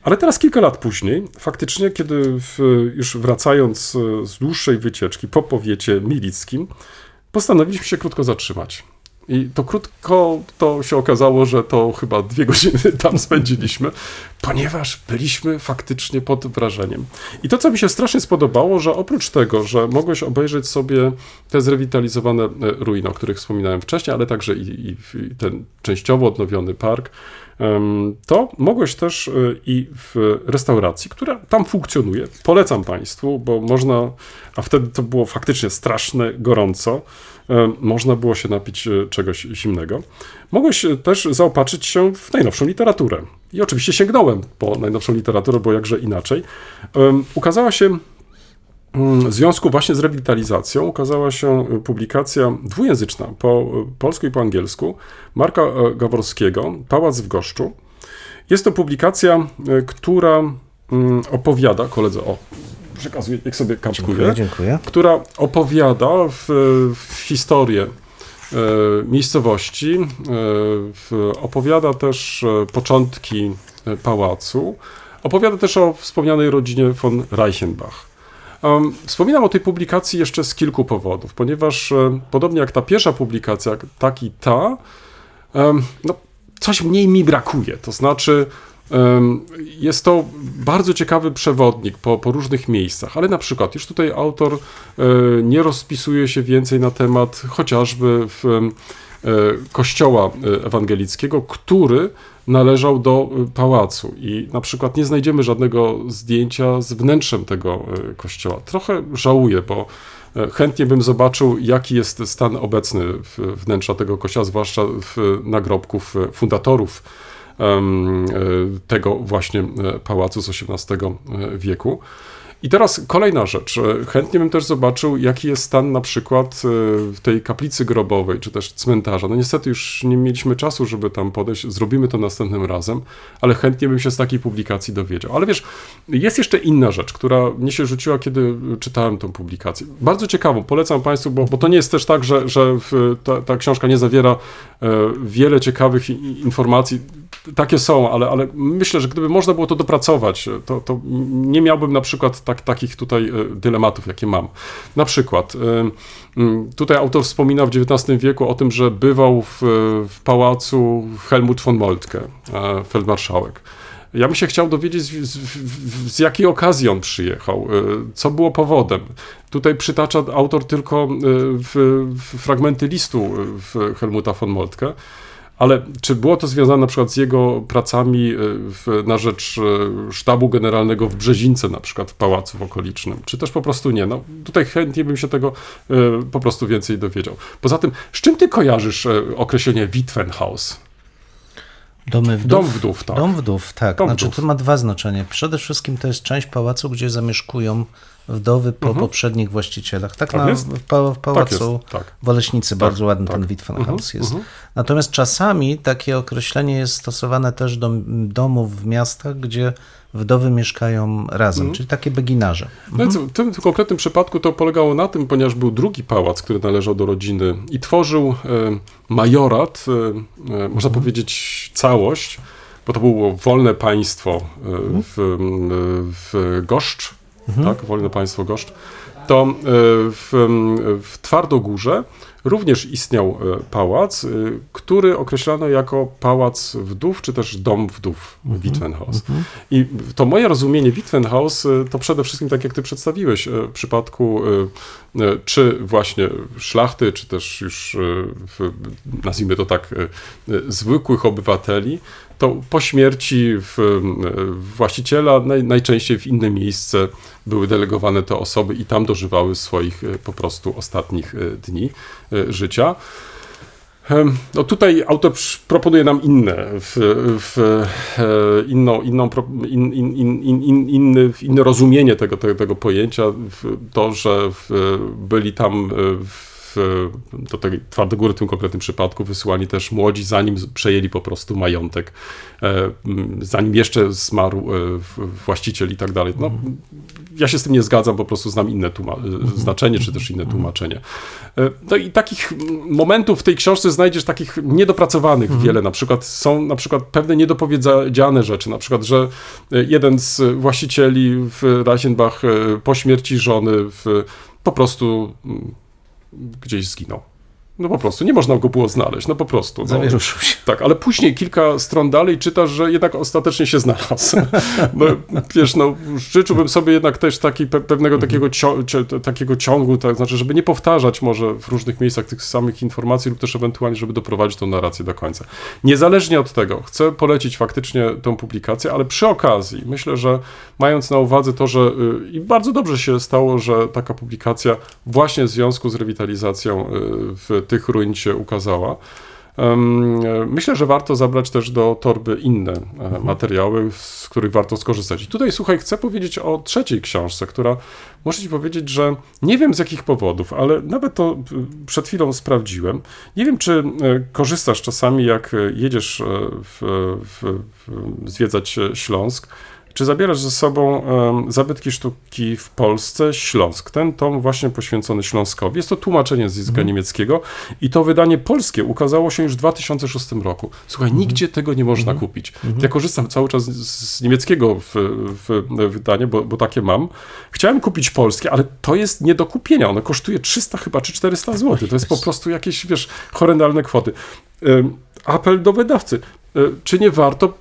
Ale teraz kilka lat później, faktycznie, kiedy w, już wracając e, z dłuższej wycieczki po powiecie milickim, postanowiliśmy się krótko zatrzymać. I to krótko to się okazało, że to chyba dwie godziny tam spędziliśmy, ponieważ byliśmy faktycznie pod wrażeniem. I to, co mi się strasznie spodobało, że oprócz tego, że mogłeś obejrzeć sobie te zrewitalizowane e, ruiny, o których wspominałem wcześniej, ale także i, i ten częściowo odnowiony park, to mogłeś też e, i w restauracji, która tam funkcjonuje, polecam Państwu, bo można, a wtedy to było faktycznie straszne, gorąco, można było się napić e, czegoś zimnego. Mogłeś e, też zaopatrzyć się w najnowszą literaturę. I oczywiście sięgnąłem po najnowszą literaturę, bo jakże inaczej. Ukazała się mm, w związku właśnie z rewitalizacją ukazała się publikacja dwujęzyczna po polsku i po angielsku Marka Gaworskiego, Pałac w Goszczu. Jest to publikacja, e, która mm, opowiada, koledze, o, przekazuję, jak sobie kapkuję, Dziękuję, dziękuję. która opowiada w, w historię e, miejscowości, e, opowiada też e, początki pałacu, opowiada też o wspomnianej rodzinie von Reichenbach. Wspominam o tej publikacji jeszcze z kilku powodów, ponieważ podobnie jak ta pierwsza publikacja, tak i ta, no, coś mniej mi brakuje. To znaczy, jest to bardzo ciekawy przewodnik po, po różnych miejscach, ale na przykład już tutaj autor e, nie rozpisuje się więcej na temat chociażby w, e, kościoła e, ewangelickiego, który należał do pałacu i na przykład nie znajdziemy żadnego zdjęcia z wnętrzem tego kościoła. Trochę żałuję, bo chętnie bym zobaczył, jaki jest stan obecny wnętrza tego kościoła, zwłaszcza w nagrobków fundatorów tego właśnie e, pałacu z XVIII wieku. I teraz kolejna rzecz. E, Chętnie bym też zobaczył, jaki jest stan na przykład e, tej kaplicy grobowej, czy też cmentarza. No niestety już nie mieliśmy czasu, żeby tam podejść. Zrobimy to następnym razem, ale chętnie bym się z takiej publikacji dowiedział. Ale wiesz, jest jeszcze inna rzecz, która mnie się rzuciła, kiedy czytałem tą publikację. Bardzo ciekawą, polecam Państwu, bo, bo to nie jest też tak, że, że ta, ta książka nie zawiera e, wiele ciekawych informacji. Takie są, ale, ale myślę, że gdyby można było to dopracować, to, to nie miałbym na przykład tak, takich tutaj e, dylematów, jakie mam. Na przykład, e, tutaj autor wspomina w XIX wieku o tym, że bywał w, w pałacu Helmut von Moltke, e, feldmarszałek. Ja bym się chciał dowiedzieć, z, z, z- jakiej okazji on przyjechał, e, co było powodem. Tutaj przytacza autor tylko e, w, w fragmenty listu e, Helmuta von Moltke. Ale czy było to związane na przykład z jego pracami e, w, na rzecz e, sztabu generalnego w Brzezince, na przykład w pałacu w okolicznym, czy też po prostu nie? No, tutaj chętnie bym się tego e, po prostu więcej dowiedział. Poza tym, z czym ty kojarzysz określenie Witwenhaus? Domy wdów. Dom wdów, tak. Dom wdów, tak. Dom znaczy wdów. to ma dwa znaczenia. Przede wszystkim to jest część pałacu, gdzie zamieszkują wdowy po poprzednich właścicielach. Tak, Mhm. Tak na, w, pa, w pałacu jest, tak. w Oleśnicy bardzo ładny tak. ten Witwenhaus Mhm, jest. mhm. Natomiast czasami takie określenie jest stosowane też do domów w miastach, gdzie wdowy mieszkają razem, Mhm. czyli takie beginarze. No więc w tym konkretnym przypadku to polegało na tym, ponieważ był drugi pałac, który należał do rodziny i tworzył e, majorat, e, e, można powiedzieć całość, bo to było wolne państwo e, w, w Goszcz, tak, wolne państwo Goszcz, to w, w Twardogórze również istniał e, pałac, e, który określano jako pałac wdów, czy też dom wdów, Witwenhaus. I to moje rozumienie Witwenhaus e, to przede wszystkim, tak jak ty przedstawiłeś, w przypadku czy właśnie szlachty, czy też już, nazwijmy to tak, zwykłych obywateli, to po śmierci właściciela naj, najczęściej w inne miejsce były delegowane te osoby i tam dożywały swoich e, po prostu ostatnich e, dni e, życia. No tutaj autor proponuje nam inne, w, w, inną, inną, in, in, in, in, in, inny, inne rozumienie tego, tego, tego pojęcia. To, że byli tam w, do tej Twardogóry w tym konkretnym przypadku wysyłani też młodzi, zanim przejęli po prostu majątek, e, zanim jeszcze zmarł e, właściciel i tak dalej. No, ja się z tym nie zgadzam, po prostu znam inne tłuma- znaczenie, czy też inne tłumaczenie. E, No i takich momentów w tej książce znajdziesz takich niedopracowanych wiele. Na przykład są na przykład pewne niedopowiedziane rzeczy, na przykład, że e, jeden z właścicieli w Reichenbach e, po śmierci żony w, po prostu gdzieś zginął. No po prostu, nie można go było znaleźć, no po prostu. No. Zawieruszył się. Tak, ale później kilka stron dalej czytasz, że jednak ostatecznie się znalazł. No, wiesz, no, życzyłbym sobie jednak też taki, pe- pewnego takiego, cio, cio, takiego ciągu, tak, znaczy, żeby nie powtarzać może w różnych miejscach tych samych informacji lub też ewentualnie, żeby doprowadzić tą narrację do końca. Niezależnie od tego, chcę polecić faktycznie tą publikację, ale przy okazji, myślę, że mając na uwadze to, że y, i bardzo dobrze się stało, że taka publikacja właśnie w związku z rewitalizacją y, w tych ruin się ukazała, e, Myślę, że warto zabrać też do torby inne e, materiały, z których warto skorzystać. I tutaj, słuchaj, chcę powiedzieć o trzeciej książce, która muszę ci powiedzieć, że nie wiem z jakich powodów, ale nawet to y, przed chwilą sprawdziłem. Nie wiem, czy e, korzystasz czasami, jak e, jedziesz e, w, w, w, zwiedzać e, Śląsk, czy zabierasz ze sobą em, zabytki sztuki w Polsce, Śląsk? Ten tom właśnie poświęcony Śląskowi. Jest to tłumaczenie z języka niemieckiego i to wydanie polskie ukazało się już w 2006 roku. Słuchaj, nigdzie tego nie można kupić. Ja korzystam cały czas z, niemieckiego w, w, wydanie, bo, bo takie mam. Chciałem kupić polskie, ale to jest nie do kupienia. Ono kosztuje 300 chyba czy 400 zł. To jest po prostu jakieś, wiesz, horrendalne kwoty. Em, Apel do wydawcy. E, Czy nie warto e,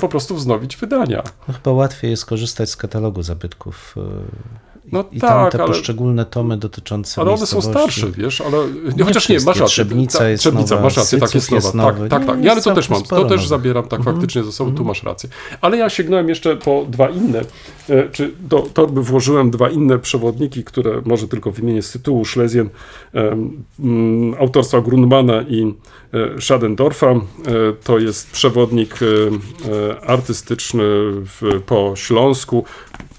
po prostu wznowić wydania? No, chyba łatwiej jest korzystać z katalogu zabytków. E, I, No i tam tak, te ale- poszczególne tomy dotyczące Ale one są starsze, wiesz, ale nie, chociaż nie, masz rację. Trzebnica Ta- jest Trzebnica, nowa, masz rację, tak jest nowa. jest tak, nowy. tak, tak. jest Ja ale to też mam, to też zabieram, tak Mhm. faktycznie ze sobą, tu masz rację. Ale ja sięgnąłem jeszcze po dwa inne, e, czy do torby włożyłem dwa inne przewodniki, które może tylko wymienię z tytułu Schlesien em, mm, autorstwa Grundmana i e, Schadendorfa. E, To jest przewodnik e, e, artystyczny w, po Śląsku.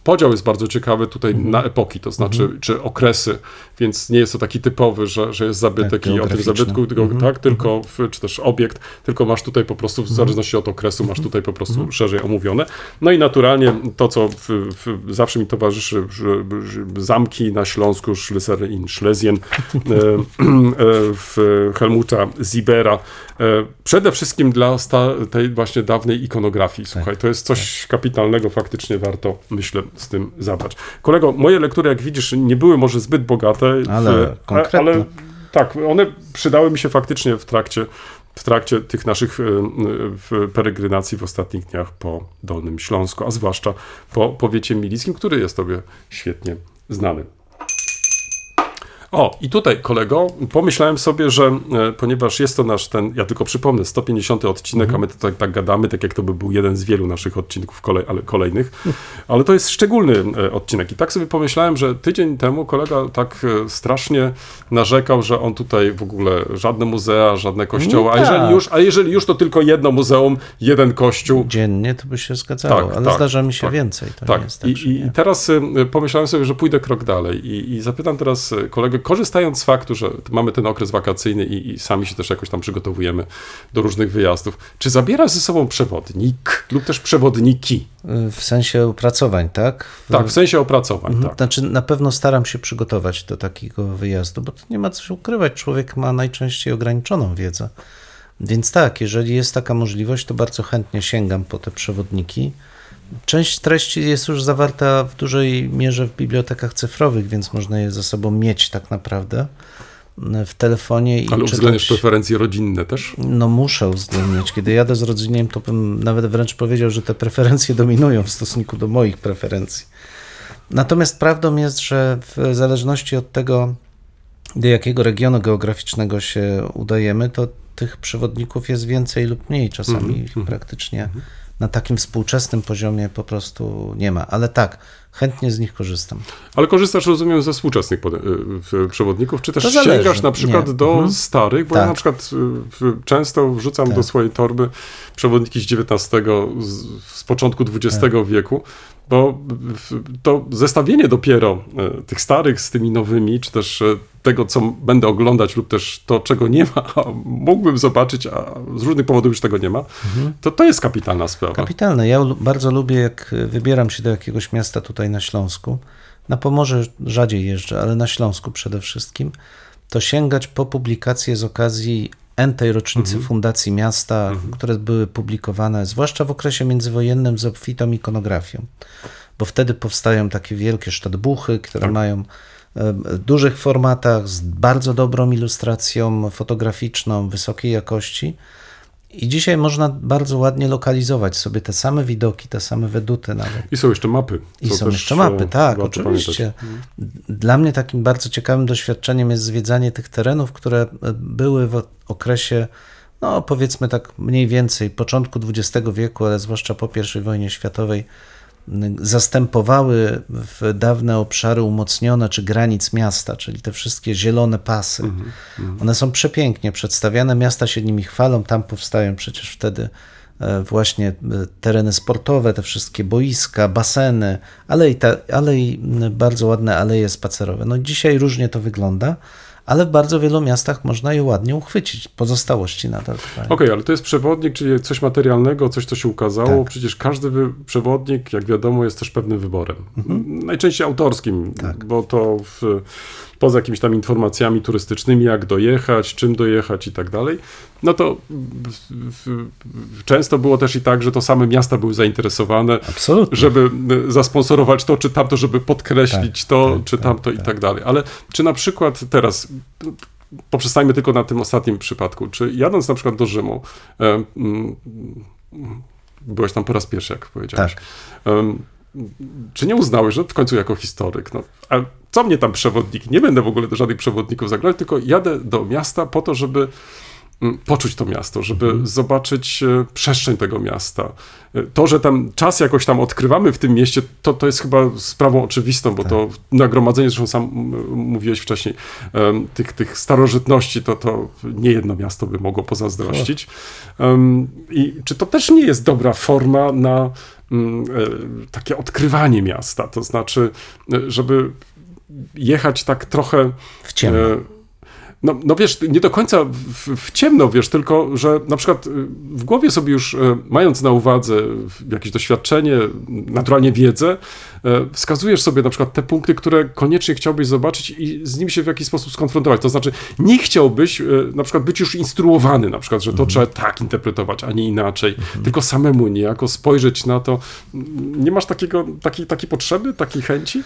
Podział jest bardzo ciekawy tutaj Mhm. na epoki, to znaczy, czy okresy, więc nie jest to taki typowy, że, że jest zabytek Tak, i o tym zabytku, tylko, Mhm. tak, tylko w, czy też obiekt, tylko masz tutaj po prostu, w zależności od okresu, masz tutaj po prostu Mhm. szerzej omówione. No i naturalnie to, co w, w, zawsze mi towarzyszy, zamki na Śląsku, Schlesser in Schlesien, w Helmuta Zibera, e, przede wszystkim dla tej właśnie dawnej ikonografii. Słuchaj, to jest coś kapitalnego, faktycznie warto, myślę, z tym zabrać. Kolego, moje lektury, jak widzisz, nie były może zbyt bogate, Ale w, konkretne. ale tak, one przydały mi się faktycznie w trakcie, w trakcie tych naszych e, w peregrinacji w ostatnich dniach po Dolnym Śląsku, a zwłaszcza po powiecie milickim, który jest tobie świetnie znany. O, i tutaj, kolego, pomyślałem sobie, że e, ponieważ jest to nasz ten, ja tylko przypomnę, 150 odcinek, a my to tak, tak gadamy, tak jak to by był jeden z wielu naszych odcinków kolej, ale kolejnych, ale to jest szczególny e, odcinek. I tak sobie pomyślałem, że tydzień temu kolega tak e, strasznie narzekał, że on tutaj w ogóle żadne muzea, żadne kościoły, a jeżeli tak. już, a jeżeli już, to tylko jedno muzeum, jeden kościół. Dziennie to by się zgadzało, Tak, ale tak, zdarza mi się tak. więcej. To Tak, tak, i, i teraz pomyślałem sobie, że pójdę krok dalej i, i zapytam teraz kolegę, korzystając z faktu, że mamy ten okres wakacyjny i, i sami się też jakoś tam przygotowujemy do różnych wyjazdów, czy zabierasz ze sobą przewodnik lub też przewodniki? W sensie opracowań, tak? W- Tak, w sensie opracowań, Mhm. tak. Znaczy, na pewno staram się przygotować do takiego wyjazdu, bo to nie ma co się ukrywać. Człowiek ma najczęściej ograniczoną wiedzę. Więc tak, jeżeli jest taka możliwość, to bardzo chętnie sięgam po te przewodniki. Część treści jest już zawarta w dużej mierze w bibliotekach cyfrowych, więc można je ze sobą mieć tak naprawdę w telefonie i Ale uwzględniasz czytać. preferencje rodzinne też? No muszę uwzględniać. Kiedy jadę z rodziniem, to bym nawet wręcz powiedział, że te preferencje dominują w stosunku do moich preferencji. Natomiast prawdą jest, że w zależności od tego, do jakiego regionu geograficznego się udajemy, to tych przewodników jest więcej lub mniej. Czasami ich praktycznie na takim współczesnym poziomie po prostu nie ma. Ale tak, chętnie z nich korzystam. Ale korzystasz, rozumiem, ze współczesnych przewodników, czy też sięgasz na przykład Nie. do Mhm. starych, bo ja Tak. na przykład y, często wrzucam do Tak. swojej torby przewodniki z XIX, z, z początku XX Tak. wieku, bo w- to zestawienie dopiero y, tych starych z tymi nowymi, czy też y, tego, co będę oglądać lub też to, czego nie ma, a mógłbym zobaczyć, a z różnych powodów już tego nie ma, to to jest kapitalna sprawa. Kapitalne. Ja bardzo lubię, jak wybieram się do jakiegoś miasta tutaj na Śląsku. Na Pomorze rzadziej jeżdżę, ale na Śląsku przede wszystkim. To sięgać po publikacje z okazji entej rocznicy Fundacji Miasta, które były publikowane, zwłaszcza w okresie międzywojennym z obfitą ikonografią. Bo wtedy powstają takie wielkie sztadbuchy, które mają e, w dużych formatach, z bardzo dobrą ilustracją fotograficzną, wysokiej jakości. I dzisiaj można bardzo ładnie lokalizować sobie te same widoki, te same weduty nawet. I są jeszcze mapy. I są jeszcze mapy, tak, oczywiście. pamiętać. Dla mnie takim bardzo ciekawym doświadczeniem jest zwiedzanie tych terenów, które e, były w okresie, no powiedzmy tak mniej więcej, początku XX wieku, ale zwłaszcza po I wojnie światowej, zastępowały w dawne obszary umocnione czy granic miasta, czyli te wszystkie zielone pasy. One są przepięknie przedstawiane, miasta się nimi chwalą, tam powstają przecież wtedy e, właśnie e, tereny sportowe, te wszystkie boiska, baseny, ale i, ta, ale i bardzo ładne aleje spacerowe. No dzisiaj różnie to wygląda, ale w bardzo wielu miastach można je ładnie uchwycić. Pozostałości nadal trwają. Okej, ale to jest przewodnik, czyli coś materialnego, coś, co się ukazało. Tak. Przecież każdy przewodnik, jak wiadomo, jest też pewnym wyborem. Mhm. Najczęściej autorskim, Tak. bo to w, poza jakimiś tam informacjami turystycznymi, jak dojechać, czym dojechać i tak dalej, no to często było też i tak, że to same miasta były zainteresowane, Absolutnie. żeby y, zasponsorować to czy tamto, żeby podkreślić Tak, to tak, czy tak, tamto i tak. tak dalej. Ale czy na przykład teraz, poprzestańmy tylko na tym ostatnim przypadku, czy jadąc na przykład do Rzymu, e, mm, byłeś tam po raz pierwszy, jak powiedziałeś, Tak. Czy nie uznałeś, że w końcu jako historyk, no, a co mnie tam przewodnik, nie będę w ogóle do żadnych przewodników zaglądać, tylko jadę do miasta po to, żeby mm, poczuć to miasto, żeby Mhm. zobaczyć e, przestrzeń tego miasta. E, To, że tam czas jakoś tam odkrywamy w tym mieście, to, to jest chyba sprawą oczywistą, bo to Tak. nagromadzenie, zresztą sam mówiłeś wcześniej, tych, tych starożytności, to, to nie jedno miasto by mogło pozazdrościć. Em, I czy to też nie jest dobra forma na takie odkrywanie miasta, to znaczy, e, żeby jechać tak trochę W ciemno. No, no wiesz, nie do końca w, w ciemno, wiesz, tylko, że na przykład y, w głowie sobie już, e, mając na uwadze jakieś doświadczenie, naturalnie wiedzę, e, wskazujesz sobie na przykład te punkty, które koniecznie chciałbyś zobaczyć i z nim się w jakiś sposób skonfrontować. To znaczy, nie chciałbyś na przykład być już instruowany, na przykład, że to trzeba tak interpretować, a nie inaczej, tylko samemu niejako spojrzeć na to. Nie masz takiego, takiej, takiej potrzeby, takiej chęci?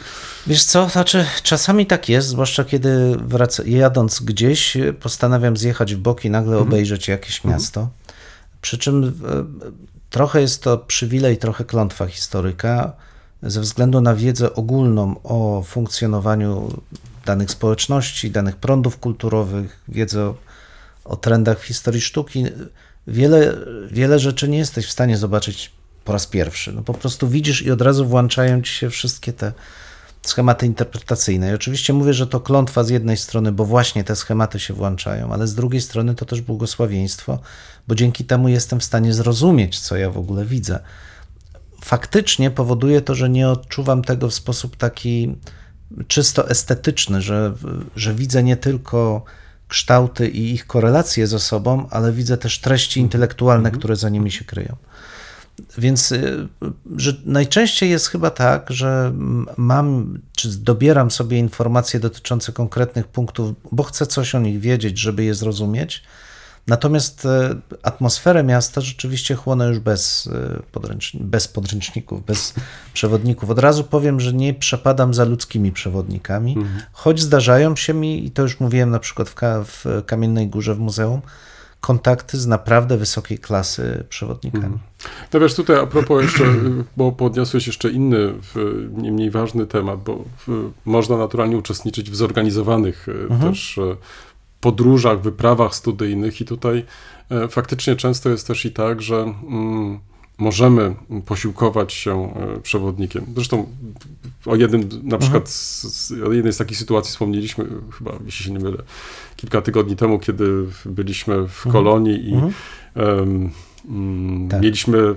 Wiesz co, znaczy czasami tak jest, zwłaszcza kiedy wraca, jadąc gdzieś, postanawiam zjechać w bok i nagle obejrzeć jakieś miasto. Przy czym e, trochę jest to przywilej, trochę klątwa historyka, ze względu na wiedzę ogólną o funkcjonowaniu danych społeczności, danych prądów kulturowych, wiedzę o, o trendach w historii sztuki. Wiele, wiele rzeczy nie jesteś w stanie zobaczyć po raz pierwszy. No po prostu widzisz i od razu włączają ci się wszystkie te schematy interpretacyjne. I oczywiście mówię, że to klątwa z jednej strony, bo właśnie te schematy się włączają, ale z drugiej strony to też błogosławieństwo, bo dzięki temu jestem w stanie zrozumieć, co ja w ogóle widzę. Faktycznie powoduje to, że nie odczuwam tego w sposób taki czysto estetyczny, że, że widzę nie tylko kształty i ich korelacje ze sobą, ale widzę też treści intelektualne, które za nimi się kryją. Więc y, że najczęściej jest chyba tak, że mam, czy dobieram sobie informacje dotyczące konkretnych punktów, bo chcę coś o nich wiedzieć, żeby je zrozumieć. Natomiast e, atmosferę miasta rzeczywiście chłonę już bez, podręczni- bez podręczników, bez przewodników. Od razu powiem, że nie przepadam za ludzkimi przewodnikami, choć zdarzają się mi, i to już mówiłem na przykład w, w Kamiennej Górze w muzeum, kontakty z naprawdę wysokiej klasy przewodnikami. No wiesz, tutaj a propos jeszcze, bo podniosłeś jeszcze inny, nie mniej ważny temat, bo można naturalnie uczestniczyć w zorganizowanych y, też y, podróżach, wyprawach studyjnych i tutaj e, faktycznie często jest też i tak, że mm, możemy posiłkować się e, przewodnikiem. Zresztą o jednym, na przykład z, o jednej z takich sytuacji wspomnieliśmy, chyba, jeśli się nie mylę, kilka tygodni temu, kiedy byliśmy w kolonii i mm, Tak. mieliśmy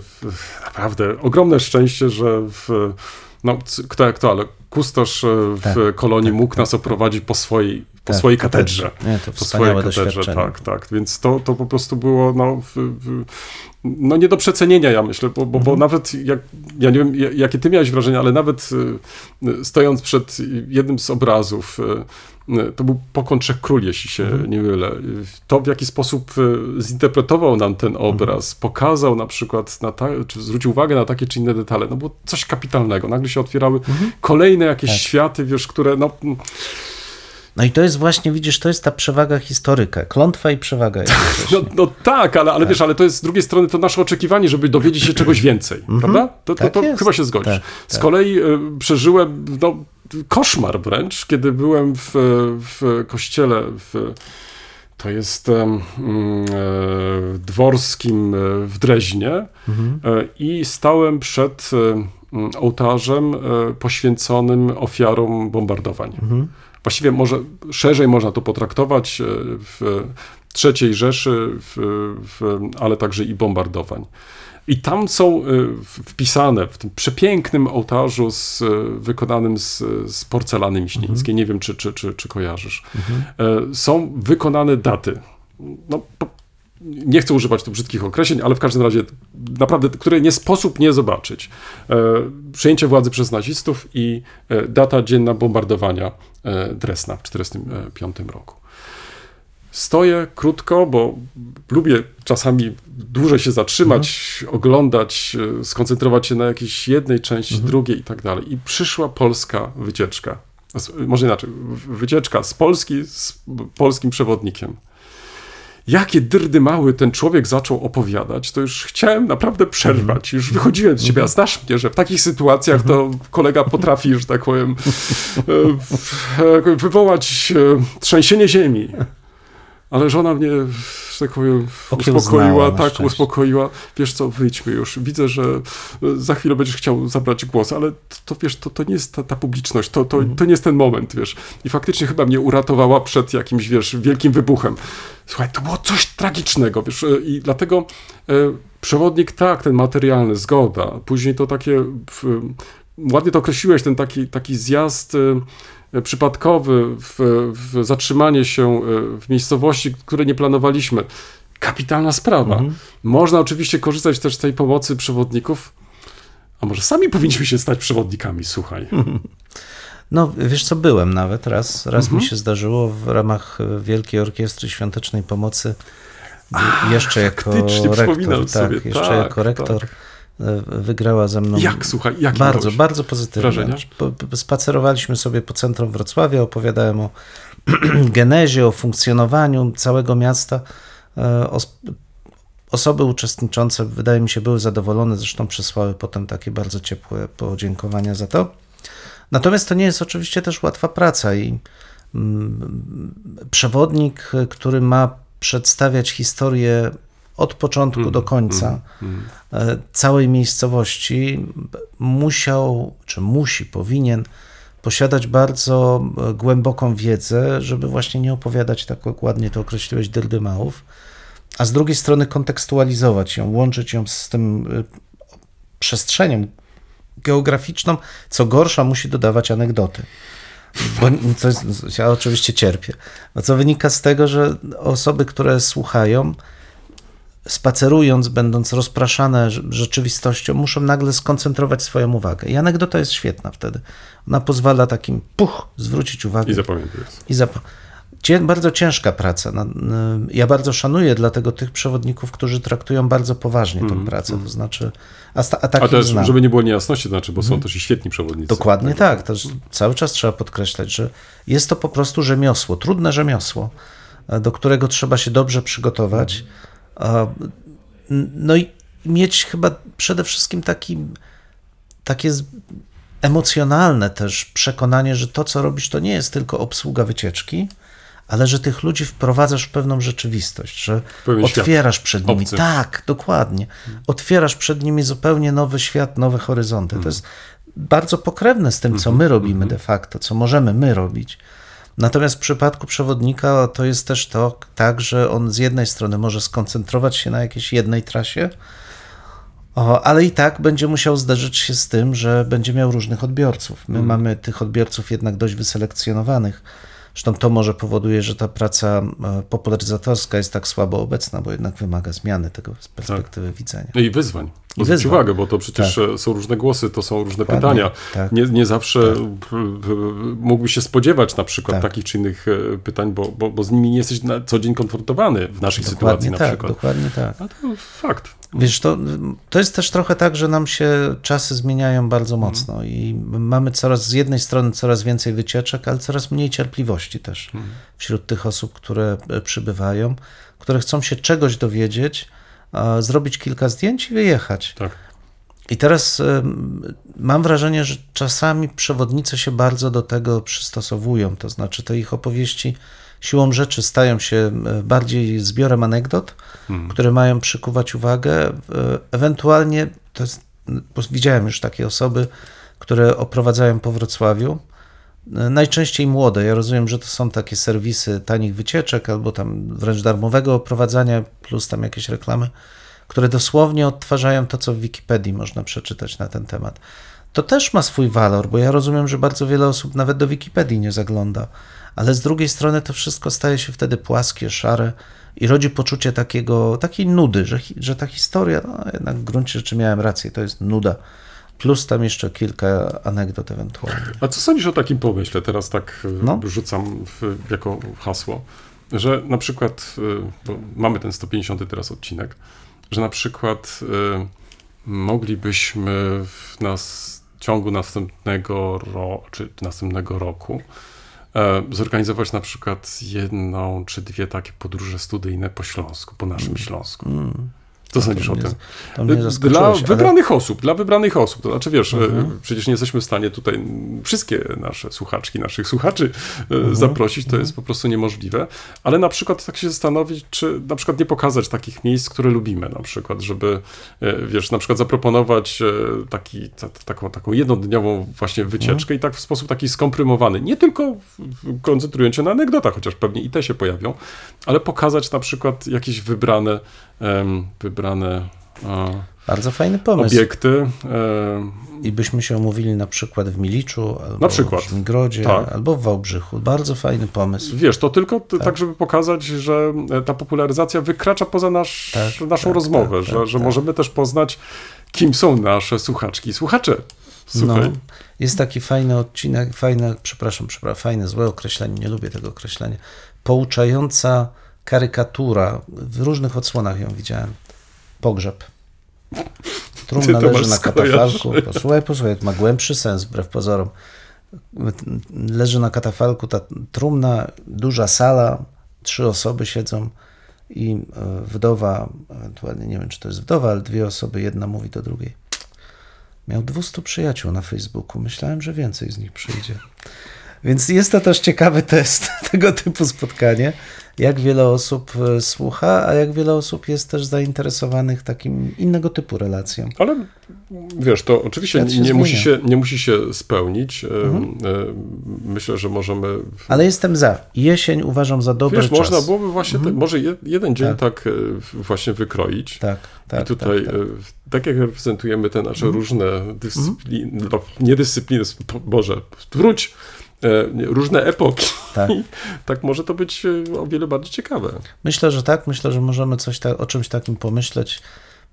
naprawdę ogromne szczęście, że w, no, kto jak to, ale kustosz e, w Tak, kolonii tak, mógł tak, nas tak. oprowadzić po swojej, po Tak, swojej katedrze. Nie, Po swojej katedrze, tak, tak. Więc to, to po prostu było no, w, w, no nie do przecenienia, ja myślę, bo, bo, Mhm. bo nawet, jak, ja nie wiem, ja- jakie ty miałeś wrażenie, ale nawet y, y, stojąc przed jednym z obrazów, y, to był Pokon Trzech Król, jeśli się Mhm. nie mylę, to w jaki sposób zinterpretował nam ten Mhm. obraz, pokazał na przykład, na ta, czy zwrócił uwagę na takie czy inne detale, no było coś kapitalnego. Nagle się otwierały Mhm. kolejne jakieś Tak. światy, wiesz, które no, No i to jest właśnie, widzisz, to jest ta przewaga historyka. Klątwa i przewaga. jednocześnie. No, no tak, ale, ale wiesz, ale to jest z drugiej strony to nasze oczekiwanie, żeby dowiedzieć się czegoś więcej, prawda? To, to, Tak to chyba się zgodzisz. Tak, Z kolei y, przeżyłem no, koszmar wręcz, kiedy byłem w, w kościele w to jest mm, e, dworskim e, w Dreźnie e, i stałem przed ołtarzem e, poświęconym ofiarom bombardowań. Właściwie może szerzej można to potraktować e, w III Rzeszy, w, w, ale także i bombardowań. I tam są e, wpisane w tym przepięknym ołtarzu z, e, wykonanym z, z porcelany miśnieńskiej, nie wiem czy, czy, czy, czy kojarzysz, e, są wykonane daty. No, po, nie chcę używać tu brzydkich określeń, ale w każdym razie naprawdę, które nie sposób nie zobaczyć. E, przejęcie władzy przez nazistów i e, data dzienna bombardowania e, Dresna w 1945 roku. Stoję krótko, bo lubię czasami dłużej się zatrzymać, oglądać, e, skoncentrować się na jakiejś jednej części, drugiej i tak dalej. I przyszła polska wycieczka. Może inaczej, wycieczka z Polski z polskim przewodnikiem. Jakie dyrdy mały ten człowiek zaczął opowiadać, to już chciałem naprawdę przerwać. Już wychodziłem z siebie, a znasz mnie, że w takich sytuacjach to kolega potrafi, że tak powiem, e, e, wywołać e, trzęsienie ziemi. Ale żona mnie, że tak powiem, Okiełznała uspokoiła, tak, szczęście. uspokoiła. Wiesz co, wyjdźmy już. Widzę, że e, za chwilę będziesz chciał zabrać głos, ale to, to wiesz, to, to nie jest ta, ta publiczność, to, to, Mhm. to nie jest ten moment, wiesz. I faktycznie chyba mnie uratowała przed jakimś, wiesz, wielkim wybuchem. Słuchaj, to było coś tragicznego, wiesz, e, i dlatego e, przewodnik, tak, ten materialny, zgoda. Później to takie, ładnie to określiłeś, ten taki, taki zjazd przypadkowy, w, w zatrzymanie się e, w miejscowości, które nie planowaliśmy. Kapitalna sprawa. Można oczywiście korzystać też z tej pomocy przewodników, a może sami powinniśmy się stać przewodnikami, słuchaj. No, wiesz co, byłem nawet raz. Raz Mhm. mi się zdarzyło w ramach Wielkiej Orkiestry Świątecznej Pomocy. jeszcze jako rektor, tak, sobie, jeszcze tak, jako rektor e, wygrała ze mną. Jak, słuchaj, jakie Bardzo, miałeś bardzo pozytywne. wrażenia? Spacerowaliśmy sobie po centrum Wrocławia, opowiadałem o genezie, o funkcjonowaniu całego miasta. E, os- Osoby uczestniczące, wydaje mi się, były zadowolone, zresztą przysłały potem takie bardzo ciepłe podziękowania za to. Natomiast to nie jest oczywiście też łatwa praca i mm, przewodnik, który ma przedstawiać historię od początku do końca e, całej miejscowości, musiał, czy musi, powinien posiadać bardzo e, głęboką wiedzę, żeby właśnie nie opowiadać tak jak ładnie to określiłeś dyrdymałów, a z drugiej strony kontekstualizować ją, łączyć ją z tym e, przestrzenią geograficzną, co gorsza musi dodawać anegdoty. Bo to jest, ja oczywiście cierpię. No co wynika z tego, że osoby, które słuchają, spacerując, będąc rozpraszane rze- rzeczywistością, muszą nagle skoncentrować swoją uwagę. I anegdota jest świetna wtedy. Ona pozwala takim puch zwrócić uwagę I zapamiętuj. i zap... Cię, bardzo ciężka praca. Na- Ja bardzo szanuję dlatego tych przewodników, którzy traktują bardzo poważnie tę pracę. To znaczy, a, sta- a A też, znam. żeby nie było niejasności, to znaczy, bo są też i świetni przewodnicy. Dokładnie tak. Też cały czas trzeba podkreślać, że jest to po prostu rzemiosło, trudne rzemiosło, e, do którego trzeba się dobrze przygotować. N- No i mieć chyba przede wszystkim taki, takie emocjonalne też przekonanie, że to, co robisz, to nie jest tylko obsługa wycieczki, ale że tych ludzi wprowadzasz w pewną rzeczywistość, że pewien świat. otwierasz przed nimi. Obcy. Tak, dokładnie. Otwierasz przed nimi zupełnie nowy świat, nowe horyzonty. To jest bardzo pokrewne z tym, co my robimy de facto, co możemy my robić. Natomiast w przypadku przewodnika to jest też to tak, że on z jednej strony może skoncentrować się na jakiejś jednej trasie, o, ale i tak będzie musiał zderzyć się z tym, że będzie miał różnych odbiorców. My mamy tych odbiorców jednak dość wyselekcjonowanych. Zresztą to może powoduje, że ta praca e, popularyzatorska jest tak słabo obecna, bo jednak wymaga zmiany tego z perspektywy widzenia. No i wyzwań. Zwróć wyzwań. uwagę, bo to przecież e, są różne głosy, to są różne Dokładnie, pytania. tak. Nie, nie zawsze p- mógłbyś się spodziewać na przykład Tak. takich czy innych e, pytań, bo, bo, bo z nimi nie jesteś na co dzień konfrontowany w naszej sytuacji Dokładnie na tak, przykład. dokładnie tak. A to fakt. Wiesz, to, to jest też trochę tak, że nam się czasy zmieniają bardzo mocno i mamy coraz z jednej strony coraz więcej wycieczek, ale coraz mniej cierpliwości też wśród tych osób, które e, przybywają, które chcą się czegoś dowiedzieć, zrobić kilka zdjęć i wyjechać. Tak. I teraz em, mam wrażenie, że czasami przewodnicy się bardzo do tego przystosowują, to znaczy te ich opowieści siłą rzeczy stają się e, bardziej zbiorem anegdot, które mają przykuwać uwagę. E, Ewentualnie to jest widziałem już takie osoby, które oprowadzają po Wrocławiu. E, Najczęściej młode. Ja rozumiem, że to są takie serwisy tanich wycieczek albo tam wręcz darmowego oprowadzania, plus tam jakieś reklamy, które dosłownie odtwarzają to, co w Wikipedii można przeczytać na ten temat. To też ma swój walor, bo ja rozumiem, że bardzo wiele osób nawet do Wikipedii nie zagląda, ale z drugiej strony to wszystko staje się wtedy płaskie, szare i rodzi poczucie takiego, takiej nudy, że, że ta historia, no jednak w gruncie rzeczy miałem rację, to jest nuda. Plus tam jeszcze kilka anegdot ewentualnie. A co sądzisz o takim pomyśle? Teraz tak e, No. rzucam w, jako hasło, że na przykład, e, bo mamy ten 150 teraz odcinek, że na przykład e, moglibyśmy w nas, ciągu następnego, ro, czy następnego roku zorganizować na przykład jedną czy dwie takie podróże studyjne po Śląsku, po naszym Śląsku. Co sądzisz o tym? Mnie Dla ale- Mhm. wybranych osób, dla wybranych osób. To znaczy, wiesz, e, przecież nie jesteśmy w stanie tutaj wszystkie nasze słuchaczki, naszych słuchaczy e, Mhm. zaprosić, to jest po prostu niemożliwe. Ale na przykład tak się zastanowić, czy na przykład nie pokazać takich miejsc, które lubimy, na przykład, żeby, wiesz, na przykład zaproponować taki, ta, taką, taką jednodniową właśnie wycieczkę i tak w sposób taki skomprymowany. Nie tylko koncentrując się na anegdotach, chociaż pewnie i te się pojawią, ale pokazać na przykład jakieś wybrane, wybrane Bardzo fajny pomysł. obiekty. I byśmy się umówili na przykład w Miliczu, albo Na przykład. w Żmigrodzie, Tak. albo w Wałbrzychu. Bardzo fajny pomysł. Wiesz, to tylko t- tak. żeby pokazać, że e, ta popularyzacja wykracza poza nasz, Tak, naszą tak, rozmowę, tak, że, tak, że tak. możemy też poznać, kim są nasze słuchaczki i słuchacze. Słuchaj, No, jest taki fajny odcinek, fajne, przepraszam, przepraszam, fajne, złe określenie, nie lubię tego określenia. Pouczająca karykatura, w różnych odsłonach ją widziałem. Pogrzeb. Trumna leży na katafalku. Posłuchaj, posłuchaj, to ma głębszy sens wbrew pozorom. Leży na katafalku ta trumna, duża sala, trzy osoby siedzą i e, wdowa, ewentualnie nie wiem, czy to jest wdowa, ale dwie osoby, jedna mówi do drugiej. Miał 200 przyjaciół na Facebooku. Myślałem, że więcej z nich przyjdzie. Więc jest to też ciekawy test tego typu spotkanie. Jak wiele osób e, słucha, a jak wiele osób jest też zainteresowanych takim innego typu relacją. ale wiesz, to oczywiście się nie musi, się. Mhm. nie musi się spełnić. E, e, Myślę, że możemy Ale jestem za. Jesień uważam za dobry Wiesz, czas. można byłoby właśnie te, może je, jeden dzień Tak. tak, e, właśnie wykroić. Tak, tak. I tutaj, tak, tak, tak. jak reprezentujemy te nasze różne dyscypliny, no, nie dyscypliny, Boże, wróć, nie, różne epoki. Tak. Tak może to być e, o wiele bardziej ciekawe. Myślę, że tak. Myślę, że możemy coś ta, o czymś takim pomyśleć.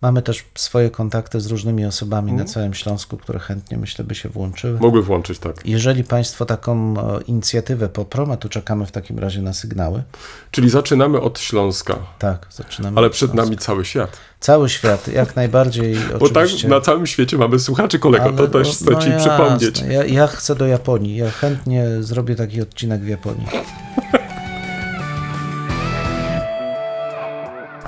Mamy też swoje kontakty z różnymi osobami Mhm. na całym Śląsku, które chętnie, myślę, by się włączyły. Mogły włączyć, tak. Jeżeli Państwo taką e, inicjatywę poprą, to czekamy w takim razie na sygnały. Czyli zaczynamy od Śląska, Tak, zaczynamy. ale przed Śląska. nami cały świat. Cały świat, jak najbardziej Bo tak oczywiście. na całym świecie mamy słuchaczy, kolego, Ale- to też chcę no ci jasne. przypomnieć. Ja, ja chcę do Japonii. Ja chętnie zrobię taki odcinek w Japonii.